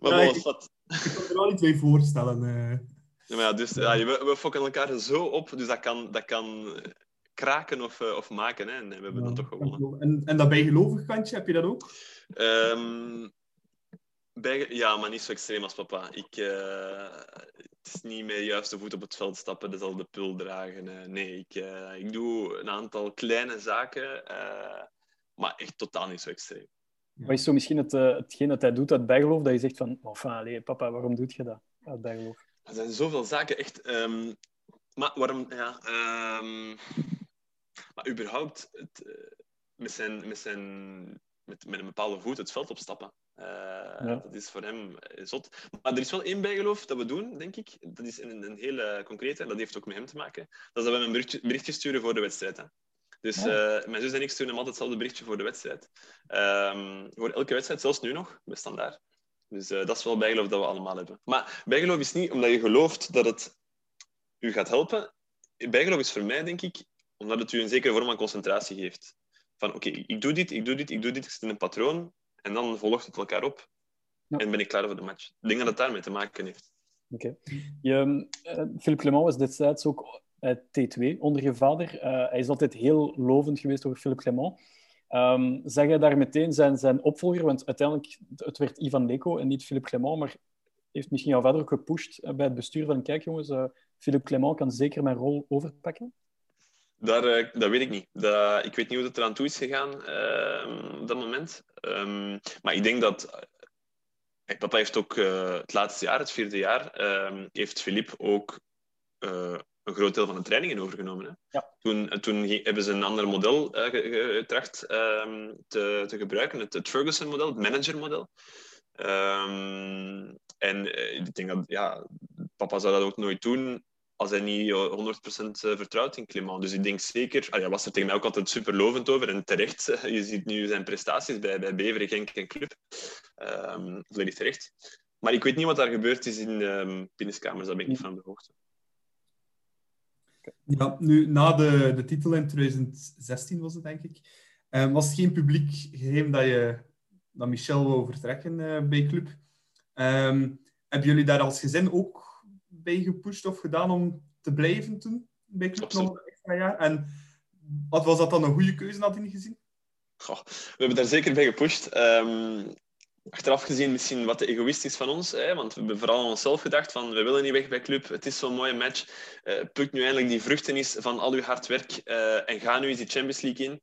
Maar Ja, was wat. Ik kan er wel iets bij voorstellen. eh. Ja, maar ja, dus, ja, we, we fokken elkaar zo op, dus dat kan, dat kan kraken of, eh, of maken. Hè. En we hebben dan toch gewonnen. En, en dat bijgelovig kantje, heb je dat ook? Ehm, bij, ja, maar niet zo extreem als papa. Ik, eh, het is niet met de juiste voet op het veld stappen, dezelfde pul dragen. eh, nee, ik, eh, ik doe een aantal kleine zaken, eh, maar echt totaal niet zo extreem. Wat is zo misschien het, eh, hetgeen dat hij doet uit bijgeloof, dat je zegt van, oh, enfin, allee, papa, waarom doet je dat uit bijgeloof? Er zijn zoveel zaken, echt. ehm, maar waarom, ja. ehm, maar überhaupt, het, eh, met, zijn, met, zijn, met, met een bepaalde voet het veld opstappen. Eh, Dat is voor hem zot. Maar er is wel één bijgeloof dat we doen, denk ik. Dat is een, een hele concrete, en dat heeft ook met hem te maken. Dat is dat we hem een berichtje, berichtje sturen voor de wedstrijd. Hè. Dus eh, mijn zus en ik sturen hem altijd hetzelfde berichtje voor de wedstrijd. Ehm, voor elke wedstrijd, zelfs nu nog, bij standaard. Dus eh, dat is wel bijgeloof dat we allemaal hebben. Maar bijgeloof is niet omdat je gelooft dat het u gaat helpen. Bijgeloof is voor mij, denk ik, omdat het u een zekere vorm van concentratie geeft. Van oké, ik doe dit, ik doe dit, ik doe dit, ik zit in een patroon. En dan volgt het elkaar op. Ja. En ben ik klaar voor de match. Ik denk dat het daarmee te maken heeft. Oké. Je, eh, Philippe Clement was destijds ook uit T2 onder je vader. Eh, hij is altijd heel lovend geweest over Philippe Clement. Ehm zeg jij daar meteen zijn, zijn opvolger? Want uiteindelijk het werd Ivan Leko en niet Philippe Clement, maar heeft misschien jouw vader ook gepusht eh, bij het bestuur van kijk jongens, eh, Philippe Clement kan zeker mijn rol overpakken? Daar, eh, dat weet ik niet. Dat, ik weet niet hoe het eraan toe is gegaan ehm, dat moment. Ehm, maar ik denk dat... eh, papa heeft ook eh, het laatste jaar, het vierde jaar, heeft Filip ook eh, een groot deel van de trainingen overgenomen. Hè? Ja. Toen, eh, toen hebben ze een ander model eh, ge- ge- getracht ehm, te, te gebruiken, het, het Ferguson-model, het manager-model. Ehm, en eh, ik denk dat ja, papa zou dat ook nooit doen als hij niet eh, 100% vertrouwt in Clement. Dus ik denk zeker... ah, hij was er tegen mij ook altijd super lovend over. En terecht, eh, je ziet nu zijn prestaties bij, bij Beveren, Genk en Club. Ehm volledig terecht. Maar ik weet niet wat daar gebeurd is in de binnenkamers. Daar ben ik niet van op de hoogte. Ja, nu, na de, de titel in 2016 was het, denk ik, eh, was het geen publiek geheim dat, je, dat Michel wou vertrekken eh, bij Club. Ehm, hebben jullie daar als gezin ook bij gepusht of gedaan om te blijven toen bij Club Absoluut. nog een extra jaar? En wat was dat dan een goede keuze, nadien gezien? Goh, we hebben daar zeker bij gepusht. Ehm, achteraf gezien misschien wat te egoïstisch van ons. Hè, want we hebben vooral aan onszelf gedacht van we willen niet weg bij club. Het is zo'n mooie match. Eh pluk nu eindelijk die vruchten eens van al uw hard werk eh, en ga nu eens die Champions League in.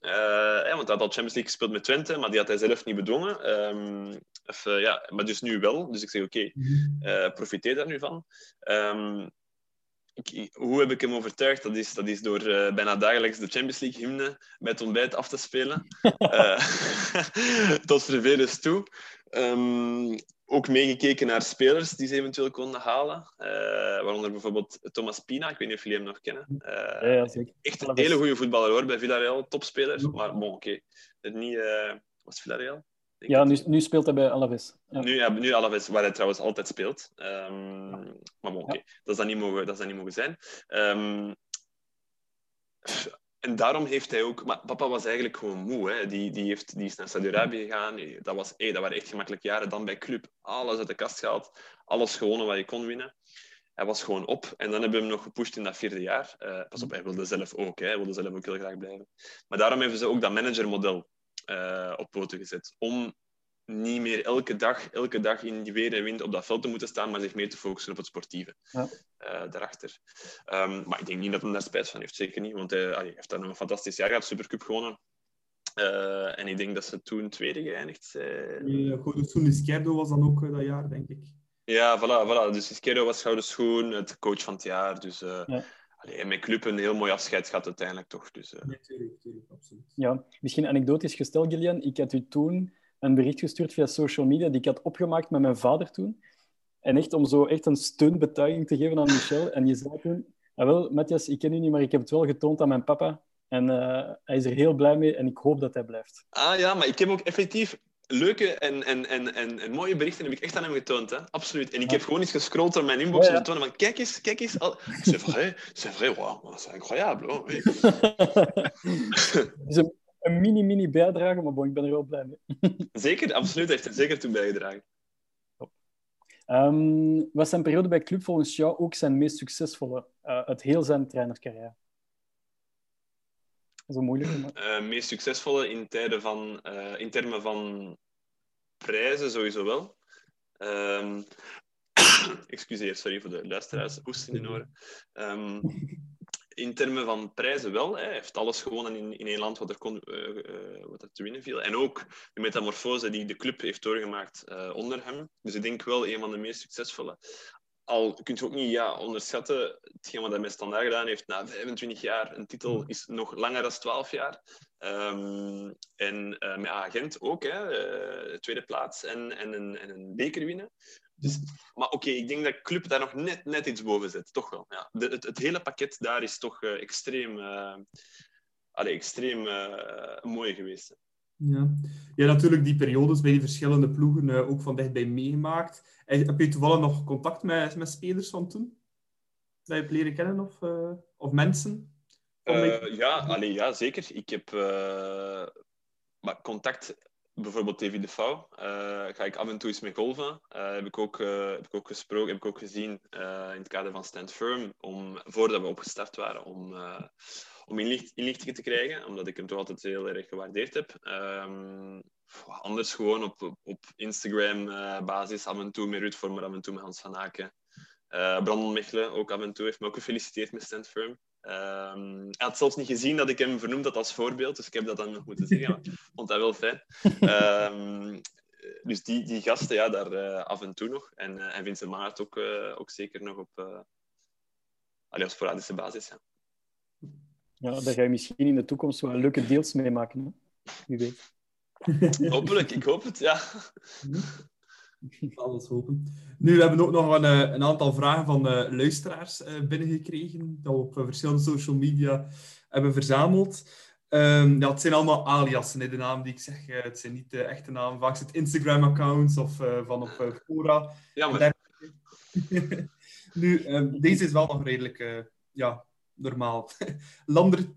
Eh, hè, want hij had al Champions League gespeeld met Twente, maar die had hij zelf niet bedwongen. Ehm, of, eh, ja, maar dus nu wel. Dus ik zeg oké, eh, profiteer daar nu van. Ehm, ik, hoe heb ik hem overtuigd? Dat is, dat is door eh, bijna dagelijks de Champions League hymne bij het ontbijt af te spelen. Eh, tot vervelens toe. Ehm, ook meegekeken naar spelers die ze eventueel konden halen. Eh, waaronder bijvoorbeeld Thomas Pina. Ik weet niet of jullie hem nog kennen. Ja. Echt een hele goede voetballer hoor, bij Villarreal. Topspeler. Maar bon, oké. Het Niet, was het Villarreal? Ja, nu, nu speelt hij bij Alaves. Ja. Nu, ja, nu Alaves, waar hij trouwens altijd speelt. Ehm, Maar bon, oké. Dat, zou niet mogen- dat niet mogen zijn. Ehm, en daarom heeft hij ook... Maar papa was eigenlijk gewoon moe. Hè. Die, die, heeft, die is naar Saudi-Arabië gegaan. Dat, was, hey, dat waren echt gemakkelijke jaren. Dan bij club. Alles uit de kast gehaald. Alles gewonnen wat je kon winnen. Hij was gewoon op. En dan hebben we hem nog gepusht in dat vierde jaar. Eh, pas op, hij wilde zelf ook. Hè. Hij wilde zelf ook heel graag blijven. Maar daarom hebben ze ook dat managermodel eh op poten gezet. Om niet meer elke dag, elke dag in die weer en wind op dat veld te moeten staan, maar zich meer te focussen op het sportieve Ja. eh, daarachter. Ehm, maar ik denk niet dat hij daar spijt van heeft, zeker niet, want hij, allee, heeft daar nog een fantastisch jaar gehad, Supercup gewonnen. Eh, en ik denk dat ze toen tweede geëindigd zijn. Izquierdo was dan ook dat jaar, denk ik. Ja, voilà, voilà. Dus Izquierdo was gouden schoen, het coach van het jaar. Dus Ja. Allee, en mijn club een heel mooi afscheid gehad uiteindelijk toch. Dus, eh, Natuurlijk, natuurlijk, absoluut. Ja, misschien anekdotisch gesteld, Gillian. Ik had u toen een bericht gestuurd via social media die ik had opgemaakt met mijn vader toen. En echt om zo echt een steunbetuiging te geven aan Michel. En je zei toen, ah, wel, Matthias, ik ken u niet, maar ik heb het wel getoond aan mijn papa. En eh, hij is er heel blij mee en ik hoop dat hij blijft. Ah ja, maar ik heb ook effectief leuke en, en, en, en, en mooie berichten heb ik echt aan hem getoond. Hè? Absoluut. En ik heb gewoon eens gescrolld door mijn inbox Ja, om te tonen van kijk eens, kijk eens. Al... C'est vrai, c'est vrai, wow, c'est incroyable. Het is een, een mini-mini bijdrage, maar bon, ik ben er wel blij mee. Zeker, absoluut. Hij heeft er zeker toe bijgedragen. Ehm, was zijn periode bij Club volgens jou ook zijn meest succesvolle uh, uit heel zijn trainercarrière? Dat is een moeilijke, maar... Uh, meest succesvolle in, tijden van, uh, in termen van prijzen sowieso wel. Um, excuseer, sorry voor de luisteraars, hoest in de oren. Um, in termen van prijzen wel. Hij heeft alles gewonnen in, in één land wat er, kon, uh, wat er te winnen viel. En ook de metamorfose die de club heeft doorgemaakt onder hem. Dus ik denk wel een van de meest succesvolle. Al kun je ook niet ja, onderschatten, hetgeen wat hij met Standaard gedaan heeft na 25 jaar. Een titel is nog langer dan 12 jaar. Um, en uh, met agent ook, hè, uh, tweede plaats en, en, een, en een beker winnen. Dus, maar oké, okay, ik denk dat Club daar nog net, net iets boven zit. Toch wel. Ja. De, het, het hele pakket daar is toch uh, extreem, allee, extreem mooi geweest. Ja. ja, natuurlijk die periodes bij die verschillende ploegen ook van dichtbij meegemaakt. Heb je toevallig nog contact met, met spelers van toen? Dat je hebt leren kennen of, of mensen? Uh, ja, allee, ja, zeker. Ik heb maar contact, bijvoorbeeld David de Vouw, ga ik af en toe eens mee golven. heb, ik ook, heb ik ook gesproken, heb ik ook gezien in het kader van Stand Firm, om, voordat we opgestart waren, om, om inlicht, inlichtingen te krijgen, omdat ik hem toch altijd heel erg gewaardeerd heb. Um, anders gewoon op, op Instagram-basis, af en toe met Ruud Vormer, af en toe met Hans van Aken. Brandon Mechelen ook af en toe heeft me ook gefeliciteerd met Stand Firm. Um, hij had zelfs niet gezien dat ik hem vernoemd had als voorbeeld, dus ik heb dat dan nog moeten zeggen. Maar ik vond dat wel fijn. Um, dus die, die gasten, ja, daar uh, af en toe nog. En, uh, en Vincent Maart ook, uh, ook zeker nog op, allee, op sporadische basis. Ja. Ja, daar ga je misschien in de toekomst wel leuke deals mee maken. Hè? Wie weet. Hopelijk, ik hoop het, ja. Alles hopen. Nu, we hebben ook nog een, een aantal vragen van uh, luisteraars uh, binnengekregen, dat we op uh, verschillende social media hebben verzameld. Um, ja, het zijn allemaal aliasen, hè, de naam die ik zeg. het zijn niet de echte namen. Vaak zijn het Instagram-accounts of van op fora. Jammer. nu, um, deze is wel nog redelijk ja, normaal. Lander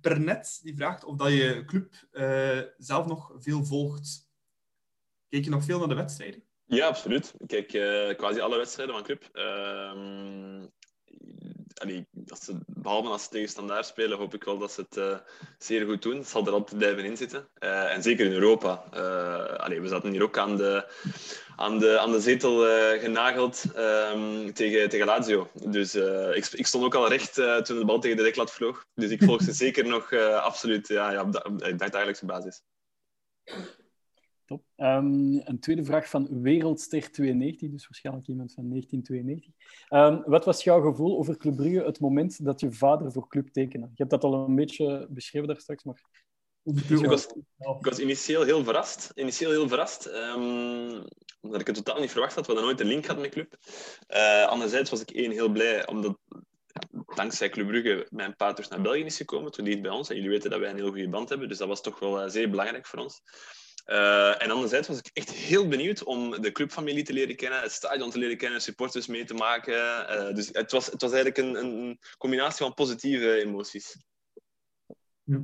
Pernet die vraagt of dat je club zelf nog veel volgt. Kijk je nog veel naar de wedstrijden? Ja, absoluut. Ik kijk uh, quasi alle wedstrijden van club. Uh, allee, als ze, behalve als ze tegen standaard spelen, hoop ik wel dat ze het uh, zeer goed doen. Het zal er altijd blijven in zitten. Uh, en zeker in Europa. Allee, we zaten hier ook aan de, aan de, aan de zetel genageld um, tegen, tegen Lazio. Dus ik, ik, stond ook al recht toen de bal tegen de deklat vloog. Dus ik volg ze zeker nog absoluut ja, ja, op, op dagelijkse basis. Top. Um, een tweede vraag van Wereldster92, dus waarschijnlijk iemand van 1992. Um, wat was jouw gevoel over Club Brugge het moment dat je vader voor club tekende? Je hebt dat al een beetje beschreven daar straks, maar... Ik was, ik was initieel heel verrast. Initieel heel verrast. Um, omdat ik het totaal niet verwacht had. We hadden nooit een link gehad met club. Uh, anderzijds was ik één heel blij, omdat dankzij Club Brugge mijn pa terug naar België is gekomen, toen niet bij ons. En jullie weten dat wij een heel goede band hebben, dus dat was toch wel uh, zeer belangrijk voor ons. Uh, en anderzijds was ik echt heel benieuwd om de clubfamilie te leren kennen, het stadion te leren kennen, supporters mee te maken. Uh, dus het was, het was eigenlijk een, een combinatie van positieve emoties. Ja.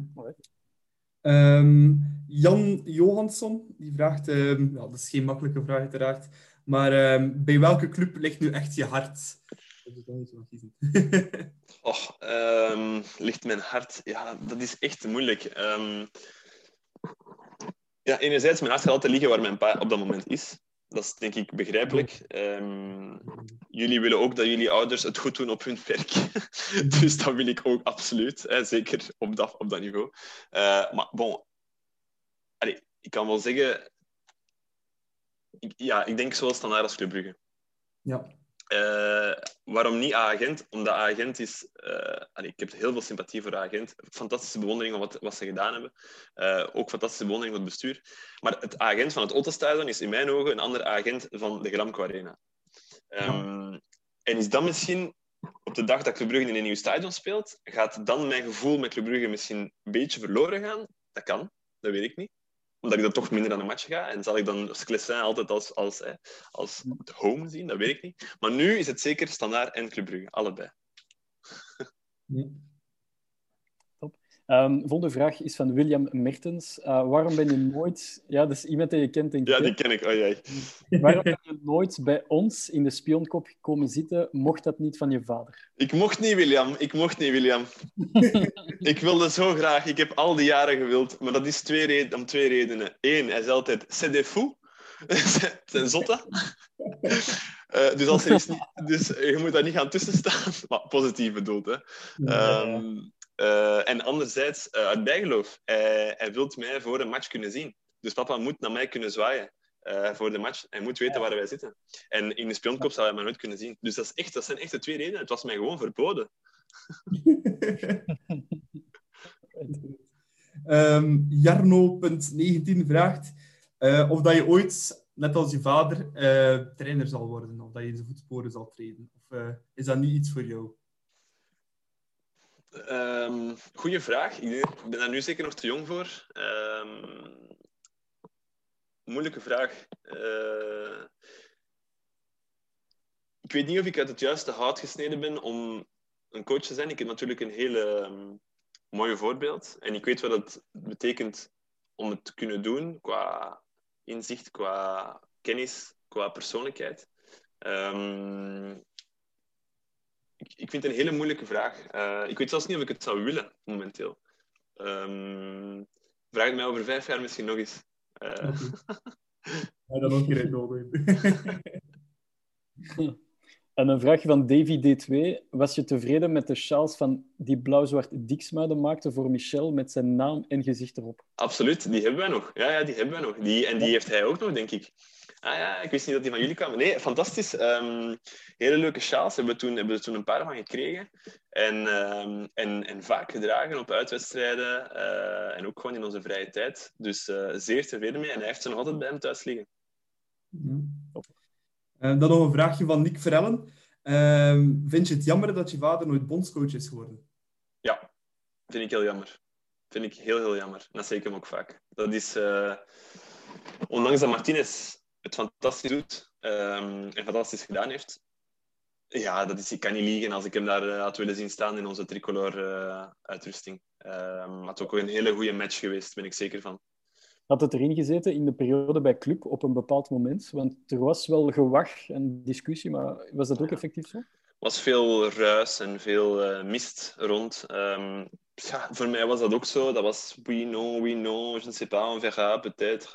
Um, Jan Johansson die vraagt, um, ja, dat is geen makkelijke vraag uiteraard, maar um, bij welke club ligt nu echt je hart? oh, ligt mijn hart? Ja, dat is echt moeilijk. Ja, enerzijds, mijn hart gaat altijd liggen waar mijn pa op dat moment is. Dat is denk ik begrijpelijk. Um, jullie willen ook dat jullie ouders het goed doen op hun werk. dus dat wil ik ook absoluut. Hè, zeker op dat, op dat niveau. Uh, maar bon, Allee, ik kan wel zeggen... Ik, ja, ik denk zoals standaard als Club Brugge. Ja. Uh, waarom niet agent? Omdat agent is... Uh, allee, ik heb heel veel sympathie voor agent. Fantastische bewondering van wat, wat ze gedaan hebben. Uh, ook fantastische bewondering voor het bestuur. Maar het agent van het Ottenstadion is in mijn ogen een ander agent van de Gramco Arena. Um, en is dat misschien... Op de dag dat Club Brugge in een nieuw stadion speelt, gaat dan mijn gevoel met Club Brugge misschien een beetje verloren gaan? Dat kan, dat weet ik niet. Omdat ik dan toch minder aan de match ga. En zal ik dan Sclessin altijd als, als, als home zien? Dat weet ik niet. Maar nu is het zeker Standaard en Club Brugge, allebei. Um, volgende vraag is van William Mertens. Uh, waarom ben je nooit... Ja, dat is iemand die je kent, denk ik. Ja, die ken ik. Oh, jij. waarom ben je nooit bij ons in de spionkop gekomen zitten, mocht dat niet van je vader? Ik mocht niet, William. Ik mocht niet, William. ik wilde zo graag. Ik heb al die jaren gewild. Maar dat is twee reden, om twee redenen. Eén, hij is altijd... C'est des fous. zijn zotte. Uh, dus, als er is niet, dus je moet daar niet gaan tussen staan. Maar positief bedoeld, hè. Um, uh, en anderzijds, uh, uit bijgeloof. Hij, hij wil mij voor een match kunnen zien. Dus papa moet naar mij kunnen zwaaien uh, voor de match. Hij moet weten waar wij zitten. En in de spionkop zou hij mij nooit kunnen zien. Dus dat, is echt, dat zijn echt de twee redenen. Het was mij gewoon verboden. um, Jarno.19 vraagt of dat je ooit, net als je vader, trainer zal worden. Of dat je in zijn voetsporen zal treden. Of is dat niet iets voor jou? Um, goeie vraag. Ik ben daar nu zeker nog te jong voor. Um, moeilijke vraag. Uh, ik weet niet of ik uit het juiste hout gesneden ben om een coach te zijn. Ik heb natuurlijk een hele um, mooie voorbeeld. En ik weet wat het betekent om het te kunnen doen qua inzicht, qua kennis, qua persoonlijkheid. Ik, ik vind het een hele moeilijke vraag. Uh, ik weet zelfs niet of ik het zou willen, momenteel. Um, vraag het mij over vijf jaar misschien nog eens. Uh... ja, dat ook geen nodig. En een vraagje van Davy D2. Was je tevreden met de sjaals van die blauw-zwart Diksmuiden maakte voor Michel met zijn naam en gezicht erop? Absoluut, die hebben wij nog. Ja, ja die hebben wij nog. Die, en die heeft hij ook nog, denk ik. Ah ja, ik wist niet dat die van jullie kwamen. Nee, fantastisch. Um, hele leuke sjaals hebben we, toen, hebben we toen een paar van gekregen. En, um, en, en vaak gedragen op uitwedstrijden. Uh, en ook gewoon in onze vrije tijd. Dus uh, zeer tevreden mee. En hij heeft ze nog altijd bij hem thuis liggen. Mm. Uh, dan nog een vraagje van Nick Verellen. Ehm, vind je het jammer dat je vader nooit bondscoach is geworden? Ja, vind ik heel jammer. Vind ik heel, heel jammer. Dat zeg ik hem ook vaak. Dat is... ondanks dat Martinez het fantastisch doet um, en fantastisch gedaan heeft. Ja, dat is, ik kan niet liegen als ik hem daar uh, had willen zien staan in onze tricolor uh, uitrusting. Um, had ook een hele goede match geweest, ben ik zeker van. Had het erin gezeten in de periode bij Club op een bepaald moment? Want er was wel gewag en discussie, maar was dat ook effectief zo? Er was veel ruis en veel uh, mist rond. Um, ja, voor mij was dat ook zo. Dat was we know, we know, je ne sais pas, on verra, peut-être.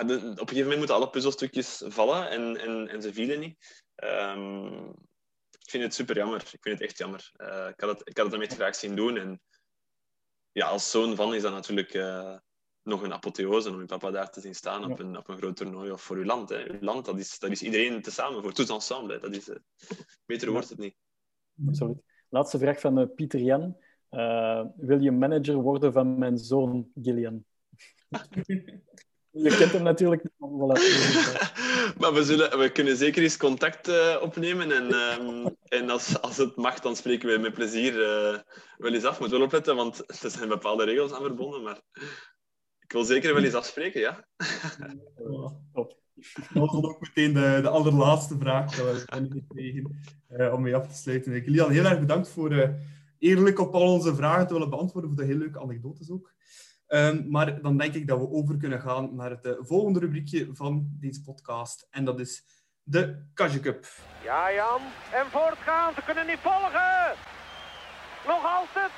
Op een gegeven moment moeten alle puzzelstukjes vallen en, en, en ze vielen niet. Um, ik vind het super jammer. Ik vind het echt jammer. Uh, ik, had het, ik had het echt graag zien doen. En ja, als zoon van is dat natuurlijk uh, nog een apotheose om je papa daar te zien staan op, een, op een groot toernooi of voor uw land. Hè. Uw land, dat is, dat is iedereen tezamen, voor tous ensemble. Dat is, uh, beter wordt het niet. Absoluut. Laatste vraag van Pieter Jan. wil je manager worden van mijn zoon Gillian? Je kent hem natuurlijk niet. maar we, zullen, we kunnen zeker eens contact uh, opnemen. En, um, en als, als het mag, dan spreken we met plezier uh, wel eens af. Moet wel opletten, want er zijn bepaalde regels aan verbonden. Maar ik wil zeker wel eens afspreken, ja. Top. Dat was ook meteen de, de allerlaatste vraag dat we kregen uh, om mee af te sluiten. Ik jullie al heel erg bedankt voor eerlijk op al onze vragen te willen beantwoorden. Voor de heel leuke anekdotes ook. Um, maar dan denk ik dat we over kunnen gaan naar het uh, volgende rubriekje van deze podcast. En dat is de Kaja Cup. Ja, Jan. En voortgaan. Ze kunnen niet volgen. Nog altijd.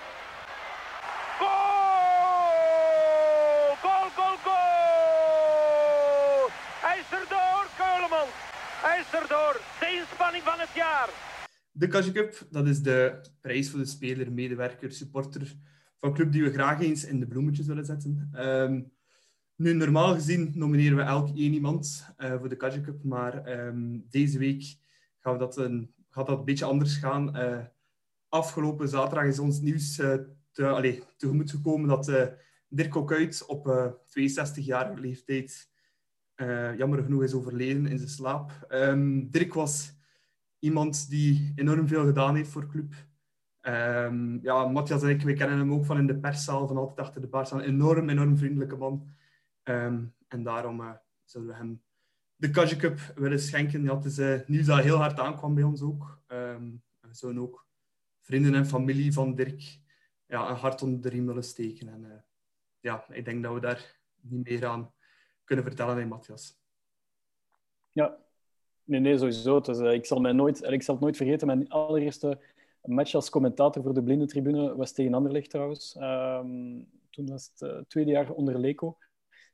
Goal! Goal, goal, goal! Hij is erdoor, Keuleman. Hij is erdoor. De inspanning van het jaar. De Kaja Cup, dat is de prijs voor de speler, medewerker, supporter van club die we graag eens in de bloemetjes willen zetten. Um, nu, normaal gezien nomineren we elk één iemand uh, voor de Kaja Cup, maar um, deze week gaan we dat een, gaat dat een beetje anders gaan. Uh, afgelopen zaterdag is ons nieuws uh, te, allez, tegemoet gekomen dat Dirk Kuyt op 62-jarige leeftijd jammer genoeg is overleden in zijn slaap. Um, Dirk was iemand die enorm veel gedaan heeft voor club. Um, ja, Matthias en ik, we kennen hem ook van in de perszaal, van altijd achter de bar staan. Enorm, enorm vriendelijke man. Ehm, en daarom uh, zullen we hem de Kaja Cup willen schenken. Ja, het is uh, nieuws dat heel hard aankwam bij ons ook. Um, we zouden ook vrienden en familie van Dirk ja, een hart onder de riem willen steken. En uh, ja, ik denk dat we daar niet meer aan kunnen vertellen bij Matthias. Ja, nee, nee, sowieso. Dus, ik, zal mij nooit, ik zal het nooit vergeten. Mijn allereerste match als commentator voor de Blindentribune was tegen Anderlecht trouwens. Um, toen was het uh, tweede jaar onder Leco.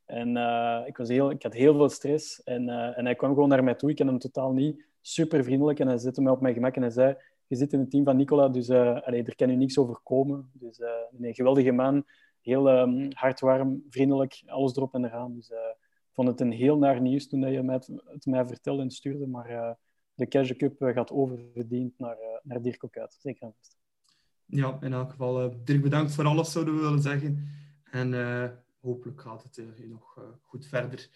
En uh, ik, was heel, ik had heel veel stress. En, uh, en hij kwam gewoon naar mij toe. Ik ken hem totaal niet. Super vriendelijk. En hij zette mij op mijn gemak en hij zei... Je zit in het team van Nicola, dus uh, allee, er kan u niks overkomen. Dus een geweldige man. Heel um, hardwarm, vriendelijk. Alles erop en eraan. Dus ik vond het een heel naar nieuws toen je het, het mij vertelde en stuurde. Maar de Cash Cup gaat oververdiend naar, naar Dirk ook uit. Zeker vast. Ja, in elk geval. Dirk, bedankt voor alles, zouden we willen zeggen. En hopelijk gaat het uh, nog goed verder.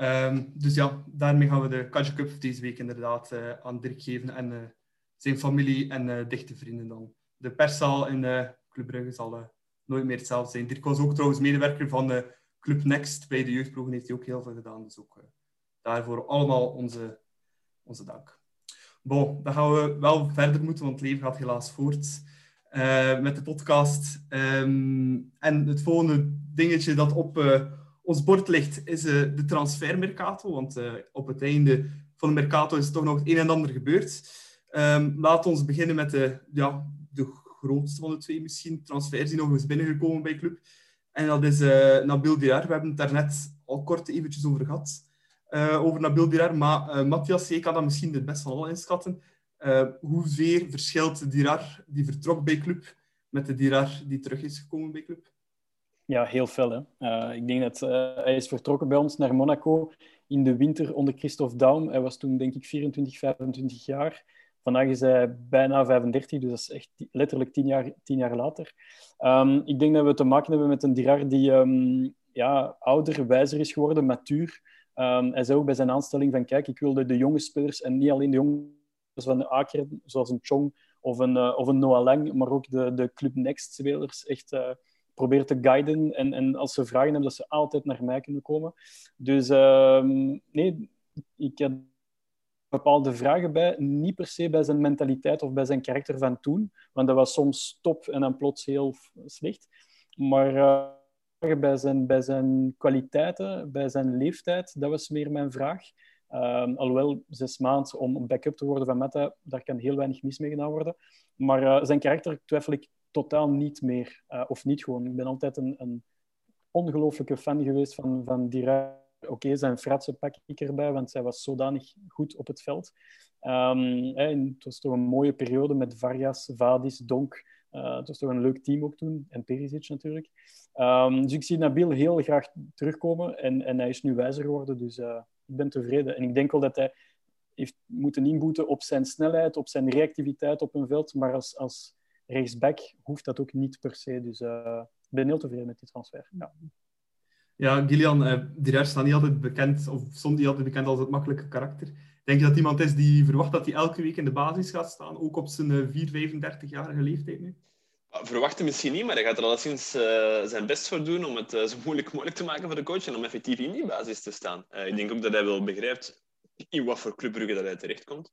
Um, dus ja, daarmee gaan we de Kaja Cup deze week inderdaad aan Dirk geven en zijn familie en dichte vrienden dan. De perszaal in Club Brugge zal nooit meer hetzelfde zijn. Dirk was ook trouwens medewerker van Club Next. Bij de jeugdploegen heeft hij ook heel veel gedaan. Dus ook daarvoor allemaal onze, onze dank. Bon, dan gaan we wel verder moeten, want het leven gaat helaas voort. Uh, met de podcast. Um, en het volgende dingetje dat op uh, ons bord ligt, is uh, de transfermercato. Want op het einde van de mercato is toch nog het een en ander gebeurd. Um, laat ons beginnen met de, ja, de grootste van de twee misschien transfers die nog eens binnengekomen bij club. En dat is Nabil Dirar. We hebben het daar net al kort eventjes over gehad. Over Nabil Dirar. Maar Matthias, jij kan dat misschien het best van al inschatten. Uh, hoezeer verschilt Dirar, die vertrok bij club, met de Dirar die terug is gekomen bij club? Ja, heel veel. Hè? Ik denk dat hij is vertrokken bij ons naar Monaco in de winter onder Christophe Daum. Hij was toen denk ik 24, 25 jaar. Vandaag is hij bijna 35, dus dat is echt letterlijk tien jaar, tien jaar later. Um, ik denk dat we te maken hebben met een Dirar die um, ja, ouder, wijzer is geworden, matuur. Um, hij zei ook bij zijn aanstelling van kijk, ik wilde de jonge spelers en niet alleen de jonge van de Aker, zoals een Chong of een, uh, of een Noah Lang, maar ook de, de Club Next-spelers echt uh, proberen te guiden. En, en als ze vragen hebben, dat ze altijd naar mij kunnen komen. Dus uh, nee, ik heb bepaalde vragen bij. Niet per se bij zijn mentaliteit of bij zijn karakter van toen, want dat was soms top en dan plots heel slecht. Maar uh, bij, zijn, bij zijn kwaliteiten, bij zijn leeftijd, dat was meer mijn vraag. Um, alhoewel, zes maanden om backup te worden van Meta, daar kan heel weinig mis mee gedaan worden. Maar uh, zijn karakter twijfel ik totaal niet meer. Uh, of niet gewoon. Ik ben altijd een, een ongelooflijke fan geweest van, van Dira. Oké, okay, zijn fratsen pak ik erbij, want zij was zodanig goed op het veld. Um, het was toch een mooie periode met Vargas, Vadis, Donk. Uh, het was toch een leuk team ook toen. En Perisic natuurlijk. Um, dus ik zie Nabil heel graag terugkomen. En, en hij is nu wijzer geworden, dus ik ben tevreden. En ik denk wel dat hij heeft moeten inboeten op zijn snelheid, op zijn reactiviteit op een veld. Maar als, als rechtsback hoeft dat ook niet per se. Dus uh, ik ben heel tevreden met die transfer. Ja. Ja, Gillian, uh, die staat niet altijd bekend, of stond niet altijd bekend als het makkelijke karakter. Denk je dat iemand is die verwacht dat hij elke week in de basis gaat staan, ook op zijn uh, 4, 35-jarige leeftijd nu? Verwachten misschien niet, maar hij gaat er alleszins uh, zijn best voor doen om het uh, zo moeilijk mogelijk te maken voor de coach en om effectief in die basis te staan. Ik denk ook dat hij wel begrijpt in wat voor clubbrugge dat hij terechtkomt.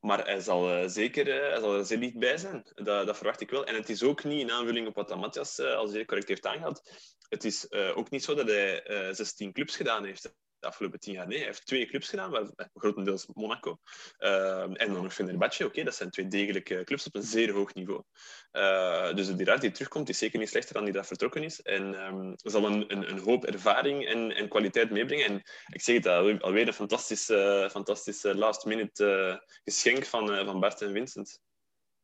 Maar hij zal, zeker, hij zal er niet bij zijn. Dat, dat, verwacht ik wel. En het is ook niet in aanvulling op wat Matthias al zeer correct heeft aangehaald. Het is ook niet zo dat hij 16 clubs gedaan heeft afgelopen tien jaar. Nee, hij heeft twee clubs gedaan, waar, grotendeels Monaco. Uh, en dan nog Fenerbahce. Oké, dat zijn twee degelijke clubs op een zeer hoog niveau. Uh, dus de Dirac die terugkomt, is zeker niet slechter dan die dat vertrokken is. En um, zal een, een, een, hoop ervaring en, en, kwaliteit meebrengen. En ik zeg het al, alweer een fantastische, fantastische last-minute uh, geschenk van, uh, van Bart en Vincent.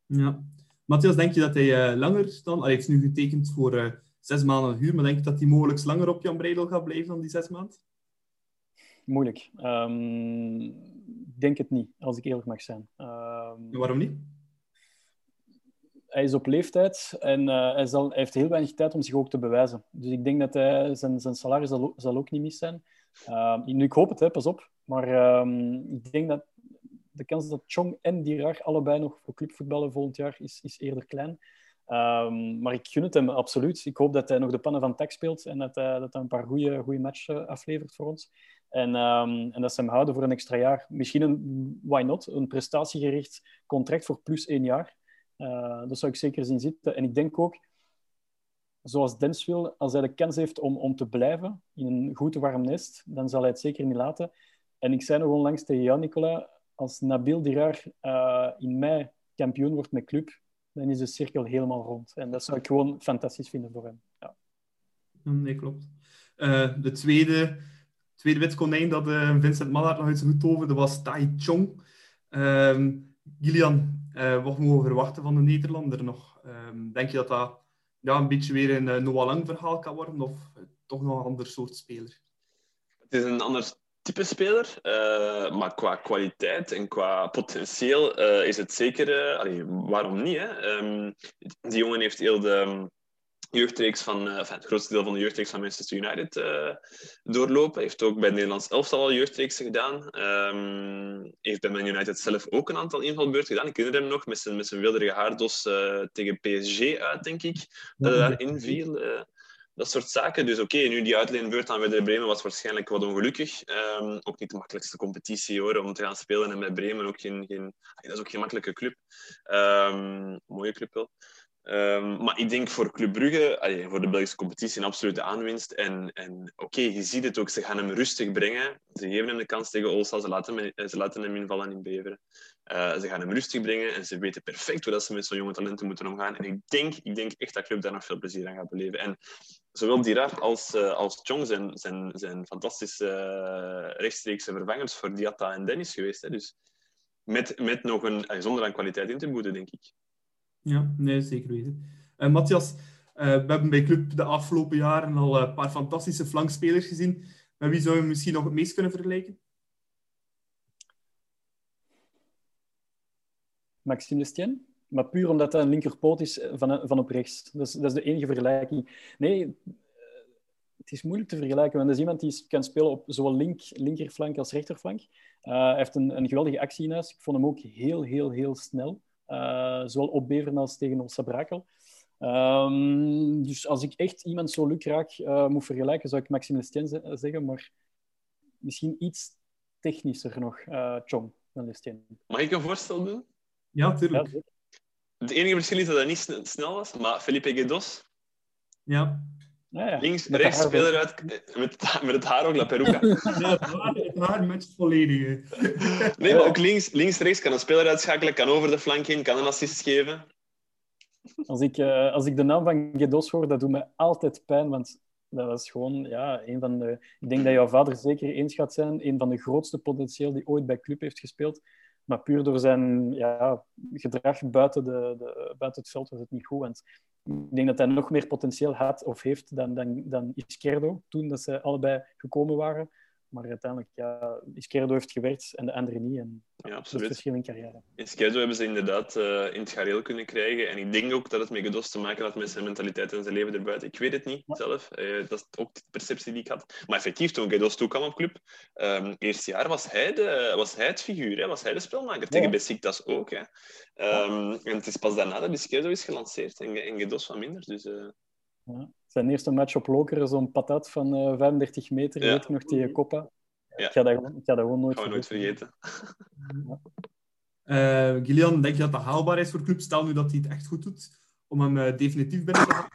Ja. Matthias, denk je dat hij langer dan... Hij heeft nu getekend voor zes maanden huur, maar denk je dat hij mogelijk langer op Jan Breidel gaat blijven dan die zes maanden? Moeilijk. Um, ik denk het niet, als ik eerlijk mag zijn. Um, waarom niet? Hij is op leeftijd en uh, hij, zal, hij, heeft heel weinig tijd om zich ook te bewijzen. Dus ik denk dat hij, zijn, zijn salaris zal, zal ook niet mis zijn. Uh, nu, ik hoop het, hè, pas op. Maar um, ik denk dat de kans dat Chong en Dirar allebei nog voor clubvoetballen volgend jaar is, is eerder klein. Ehm, maar ik gun het hem absoluut. Ik hoop dat hij nog de pannen van tak speelt en dat hij, dat hij een paar goede matchen aflevert voor ons. En, um, en dat ze hem houden voor een extra jaar. Misschien een, why not, een prestatiegericht contract voor plus één jaar. Uh, dat zou ik zeker zien zitten. En ik denk ook, zoals Dens wil, als hij de kans heeft om, om te blijven in een goed warm nest, dan zal hij het zeker niet laten. En ik zei nog onlangs tegen jou, Nicola, als Nabil Dirar uh, in mei kampioen wordt met club, dan is de cirkel helemaal rond. En dat zou ik gewoon fantastisch vinden voor hem. Ja. Nee, klopt. Uh, de tweede, tweede wit konijn dat uh, Vincent Mallard nog uit zijn hoed toverde, was Tai Chong. Uh, Gillian, wat mogen we verwachten van de Nederlander nog? Ehm, denk je dat dat ja, een beetje weer een Noah Lang verhaal kan worden, of toch nog een ander soort speler? Het is een ander type speler. Uh, maar qua kwaliteit en qua potentieel uh, is het zeker... Uh, waarom niet? Hè? Um, die jongen heeft heel de um, jeugdreeks van... Enfin, het grootste deel van de jeugdreeks van Manchester United doorlopen. Heeft ook bij het Nederlands elftal al jeugdreeksen gedaan. Um, heeft bij Man United zelf ook een aantal invalbeurten gedaan. Ik herinner hem nog met zijn, met zijn wilderige haardos tegen PSG uit, denk ik. Dat hij daarin viel dat soort zaken. Dus oké, okay, nu die uitleenbeurt aan Werder Bremen was waarschijnlijk wat ongelukkig. Um, ook niet de makkelijkste competitie hoor, om te gaan spelen. En met Bremen ook geen, geen dat is ook geen makkelijke club. Um, mooie club wel. Um, maar ik denk voor Club Brugge, voor de Belgische competitie, een absolute aanwinst. En, en oké, je ziet het ook, ze gaan hem rustig brengen. Ze geven hem de kans tegen Olsa, ze laten hem, ze laten hem invallen in Beveren. Uh, ze gaan hem rustig brengen en ze weten perfect hoe dat ze met zo'n jonge talenten moeten omgaan. En ik denk, ik denk echt dat Club daar nog veel plezier aan gaat beleven. En zowel Dirar als, uh, als Chong zijn, zijn, zijn fantastische uh, rechtstreekse vervangers voor Diatta en Dennis geweest. Hè. Dus met, met nog een, zonder aan kwaliteit in te boeten, denk ik. Ja, nee, zeker weten. Uh, Matthias, we hebben bij Club de afgelopen jaren al een paar fantastische flankspelers gezien. Met wie zou je misschien nog het meest kunnen vergelijken? Maxime Lestien. Maar puur omdat hij een linkerpoot is van, van op rechts. Dat is, dat is de enige vergelijking. Nee, eh, het is moeilijk te vergelijken. Want dat is iemand die kan spelen op zowel link, linkerflank als rechterflank. Uh, heeft een, een geweldige actie in huis. Ik vond hem ook heel, heel, heel snel. Uh, zowel op Beveren als tegen Olsa Brakel. Um, dus als ik echt iemand zo lukraak uh, moet vergelijken, zou ik Maxime Lestien zeggen. Maar misschien iets technischer nog, uh, Chong dan Lestien. Mag ik een voorstel doen? Ja, tuurlijk. Ja, het enige verschil is dat hij niet snel was, maar Felipe Guedos. Ja. Ja, ja. Links, met rechts, speler uit met, met het haar ook, la peruca. Ja, het haar, het haar matcht volledig. Nee, maar ook links, links, rechts kan een speler uitschakelen, kan over de flank heen, kan een assist geven. Als ik, uh, als ik de naam van Guedos hoor, dat doet me altijd pijn, want dat was gewoon ja, een van de... Ik denk dat jouw vader zeker eens gaat zijn, een van de grootste potentieel die ooit bij club heeft gespeeld. Maar puur door zijn ja, gedrag buiten, de, de, buiten het veld was het niet goed. Want ik denk dat hij nog meer potentieel had of heeft dan, dan, dan Izquierdo, toen dat ze allebei gekomen waren. Maar uiteindelijk, ja, Izquierdo heeft gewerkt en de andere niet. En ja, absoluut. verschil in carrière. Izquierdo hebben ze inderdaad uh, in het gareel kunnen krijgen. En ik denk ook dat het met Gedos te maken had met zijn mentaliteit en zijn leven erbuiten. Ik weet het niet zelf. Uh, dat is ook de perceptie die ik had. Maar effectief, toen Gedos toekwam op club, um, eerste jaar was hij, de, was hij het figuur. Hè? Was hij de spelmaker. Tegen Besiktas ook. Hè? Um, en het is pas daarna dat Izquierdo is gelanceerd. En, en Gedos van minder. Dus... Uh... Ja. Zijn eerste match op Lokeren, zo'n patat van uh, 35 meter, ja. weet ik nog, tegen Coppa. Ja. Ik, ga dat gewoon, ik ga dat gewoon nooit, nooit vergeten. uh, Gillian, denk je dat dat haalbaar is voor club? Stel nu dat hij het echt goed doet, om hem uh, definitief binnen te halen.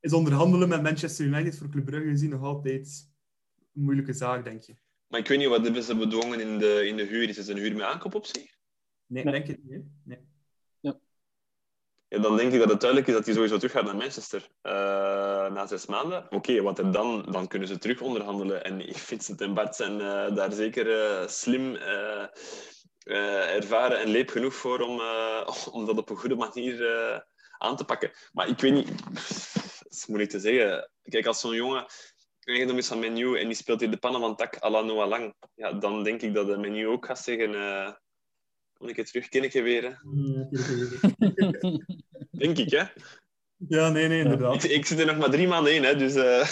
Is onderhandelen met Manchester United voor Club Brugge gezien nog altijd een moeilijke zaak, denk je? Maar ik weet niet, wat hebben ze bedwongen in de, in de huur? Is het een huur met aankoopoptie? Nee, nee, denk ik niet. Nee. Ja, dan denk ik dat het duidelijk is dat hij sowieso terug gaat naar Manchester uh, na zes maanden. Oké, er dan? Dan kunnen ze terug onderhandelen. En Vincent en Bart zijn uh, daar zeker uh, slim, ervaren en leep genoeg voor om, om dat op een goede manier aan te pakken. Maar ik weet niet, dat is moeilijk te zeggen. Kijk, als zo'n jongen eigendom is van Menu en die speelt hier de pannen van tak à la Noah Lang, ja, dan denk ik dat de Menu ook gaat zeggen Kom ik het terug, ken ik je weer? Denk ik, hè? Ja, nee, nee, inderdaad. Ik, ik, zit er nog maar drie maanden in, hè, dus... Uh...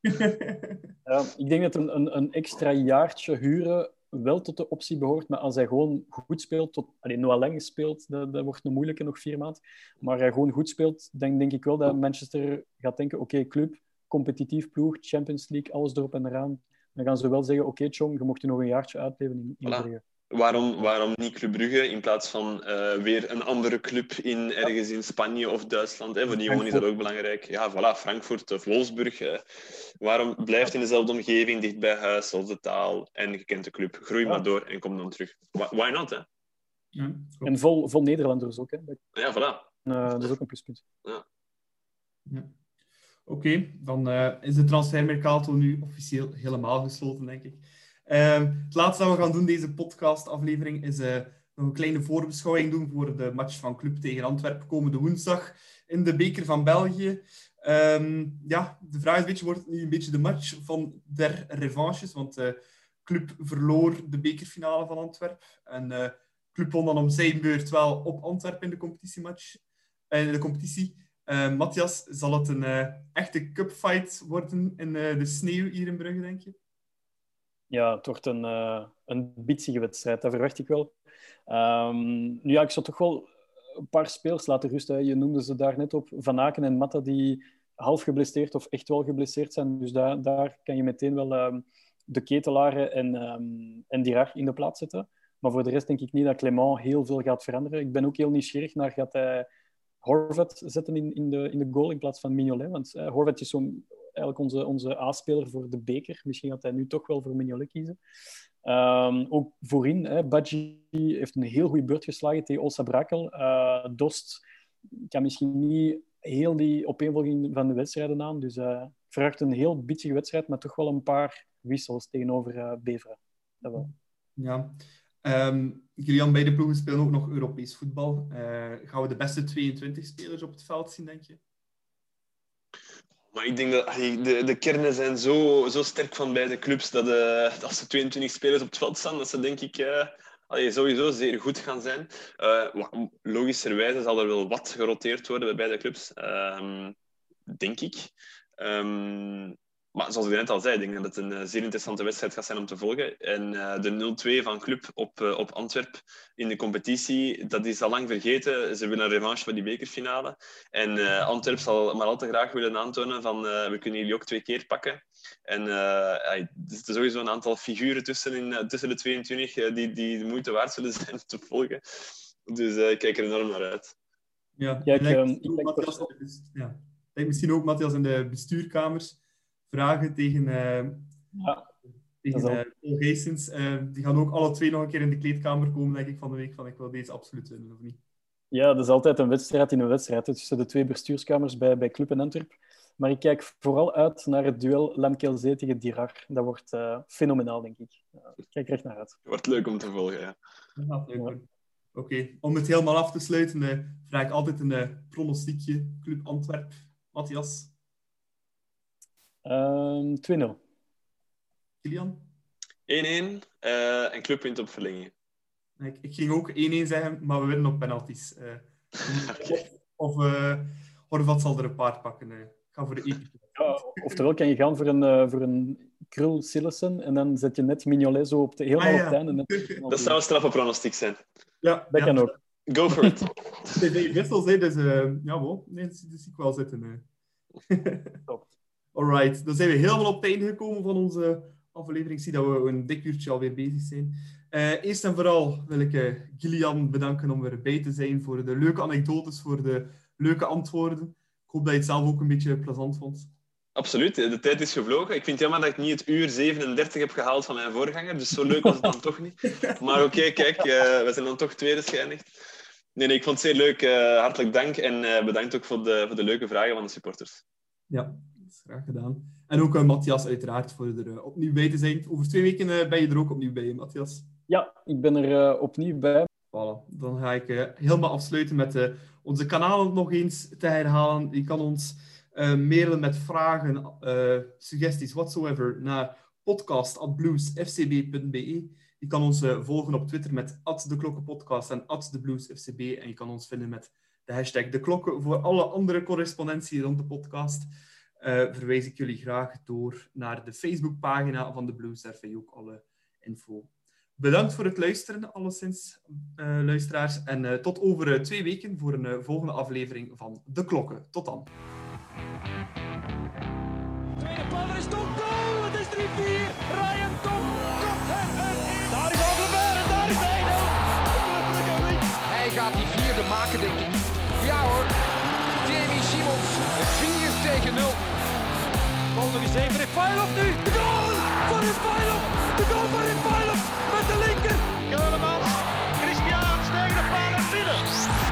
ja, ik denk dat een, een, een, extra jaartje huren wel tot de optie behoort, maar als hij gewoon goed speelt, tot, alleen Noah Lang speelt, dat, dat wordt een moeilijke nog vier maanden, maar hij gewoon goed speelt, dan denk ik wel dat Manchester gaat denken, oké, club, competitief ploeg, Champions League, alles erop en eraan. Dan gaan ze wel zeggen, oké, Chong, je mocht je nog een jaartje uitleven in, in Voilà. Waarom, waarom niet Club Brugge in plaats van eh, weer een andere club in, ergens in Spanje of Duitsland? Hè? Voor die jongen is dat ook belangrijk. Ja, voilà, Frankfurt of Wolfsburg. eh. waarom blijft in dezelfde omgeving, dicht bij huis, zelfde taal en je kent de club? Groei Ja. maar door en kom dan terug. Why, not, hè? Ja. En vol, vol Nederlanders ook, hè. Ja, voilà. eh, dat is ook een pluspunt. Oké, dan eh, is de transfermercato nu officieel helemaal gesloten, denk ik. Ehm, het laatste dat we gaan doen deze podcastaflevering is eh, nog een kleine voorbeschouwing doen voor de match van Club tegen Antwerpen komende woensdag in de Beker van België. Ehm, ja, de vraag is een beetje, wordt het nu een beetje de match van der revanches? Want eh, Club verloor de bekerfinale van Antwerpen. En eh, Club won dan om zijn beurt wel op Antwerpen in de competitiematch. in de competitie. Eh, Matthias, zal het een echte cupfight worden in de sneeuw hier in Brugge, denk je? Ja, het wordt een, eh een wedstrijd, dat verwacht ik wel. Ehm, nu ja, ik zou toch wel een paar spelers laten rusten. Je noemde ze daar net op, Van Aken en Matta, die half geblesseerd of echt wel geblesseerd zijn. Dus daar, daar kan je meteen wel ehm, de ketelaren en, ehm en Dirar in de plaats zetten. Maar voor de rest denk ik niet dat Clement heel veel gaat veranderen. Ik ben ook heel nieuwsgierig naar gaat hij Horvat zetten in, in, de, in de goal in plaats van Mignolet. Want eh, Horvat is zo'n, eigenlijk onze, onze A-speler voor de beker. Misschien gaat hij nu toch wel voor Mignolet kiezen. Ehm, ook voorin, hè, Badji heeft een heel goede beurt geslagen tegen Olsa Brakel. Eh, Dost kan misschien niet heel die opeenvolging van de wedstrijden aan. Dus verwacht een heel bitsige wedstrijd, maar toch wel een paar wissels tegenover eh Beveren. Dat wel. Ja. Ehm Julian, beide ploegen spelen ook nog Europees voetbal. Gaan we de beste 22 spelers op het veld zien, denk je? Maar ik denk dat de, de kernen zijn zo, zo sterk van beide clubs dat eh, als er 22 spelers op het veld staan, dat ze denk ik eh, allee, sowieso zeer goed gaan zijn. Wa- logischerwijze zal er wel wat geroteerd worden bij beide clubs, ehm, denk ik. Ehm, maar zoals ik net al zei, ik denk dat het een eh, zeer interessante wedstrijd gaat zijn om te volgen. En eh, de 0-2 van Club op, eh, op Antwerp in de competitie, dat is al lang vergeten. Ze willen een revanche voor die bekerfinale. En eh Antwerp zal maar al te graag willen aantonen van eh, we kunnen jullie ook twee keer pakken. En eh, er zitten sowieso een aantal figuren tussen, in, tussen de 22 eh, die, die de moeite waard zullen zijn om te volgen. Dus eh, ik kijk er enorm naar uit. Ja, lijkt ehm, ik denk. Lijkt misschien ook Matthias in de bestuurkamers vragen tegen, eh Ja, tegen eh, Paul Geesens. Eh, die gaan ook alle twee nog een keer in de kleedkamer komen, denk ik, van de week. Van ik wil deze absoluut winnen, of niet? Ja, dat is altijd een wedstrijd in een wedstrijd tussen de twee bestuurskamers bij, bij Club en Antwerp. Maar ik kijk vooral uit naar het duel Lemkelzee tegen Dirar. Dat wordt eh, fenomenaal, denk ik. Ik kijk er echt naar uit. Wordt leuk om te volgen, ja. Leuk. Oké, om het helemaal af te sluiten, eh, vraag ik altijd een pronostiekje. Club Antwerp, Matthias, Ehm 2-0. Kilian. 1-1 eh, en Club wint op verlenging. Ik, ik ging ook 1-1 zeggen, maar we winnen op penalties. Eh, of of eh, Horvat zal er een paar pakken. Ik ga voor de epische. Ja, oftewel kan je gaan voor een, eh, voor een krul Sillessen en dan zet je net Mignolet zo op de, helemaal Ah, ja. Dat zou een straffe pronostiek zijn. Ja, Dat ja. kan ook. Go for it. Zijn wissels, hè, dus eh, ja, wel. Nee, dat zie dat zie ik wel zitten. Top. Alright, dan zijn we helemaal op het einde gekomen van onze aflevering. Ik zie dat we een dik uurtje alweer bezig zijn. Eh, eerst en vooral wil ik eh, Gillian bedanken om erbij te zijn voor de leuke anekdotes, voor de leuke antwoorden. Ik hoop dat je het zelf ook een beetje plezant vond. Absoluut, de tijd is gevlogen. Ik vind het jammer dat ik niet het uur 37 heb gehaald van mijn voorganger, dus zo leuk was het dan toch niet. Maar oké, kijk, eh, we zijn dan toch tweede geëindigd. Nee, nee, ik vond het zeer leuk. Eh, hartelijk dank en eh, bedankt ook voor de, voor de leuke vragen van de supporters. Ja, graag gedaan. En ook eh, Matthias, uiteraard, voor er eh, opnieuw bij te zijn. Over twee weken eh, ben je er ook opnieuw bij, Matthias. Ja, ik ben er opnieuw bij. Voilà, dan ga ik helemaal afsluiten met onze kanalen nog eens te herhalen. Je kan ons mailen met vragen, suggesties, whatsoever, naar podcast.bluesfcb.be. Je kan ons volgen op Twitter met @deklokkenpodcast en @debluesfcb. En je kan ons vinden met de hashtag de klokken. Voor alle andere correspondentie rond de podcast verwijs ik jullie graag door naar de Facebookpagina van de vind je ook alle info. Bedankt voor het luisteren, alleszins, uh, luisteraars. En uh, tot over twee weken voor een volgende aflevering van De Klokken. Tot dan. Tweede paal, is Tom goal! Het is 3-4. 9-0. Volgende die 7 heeft op nu. De goal van de Feyenoord. De goal van de Feyenoord met de linker. Keulemans. Christian tegen de paal en binnen.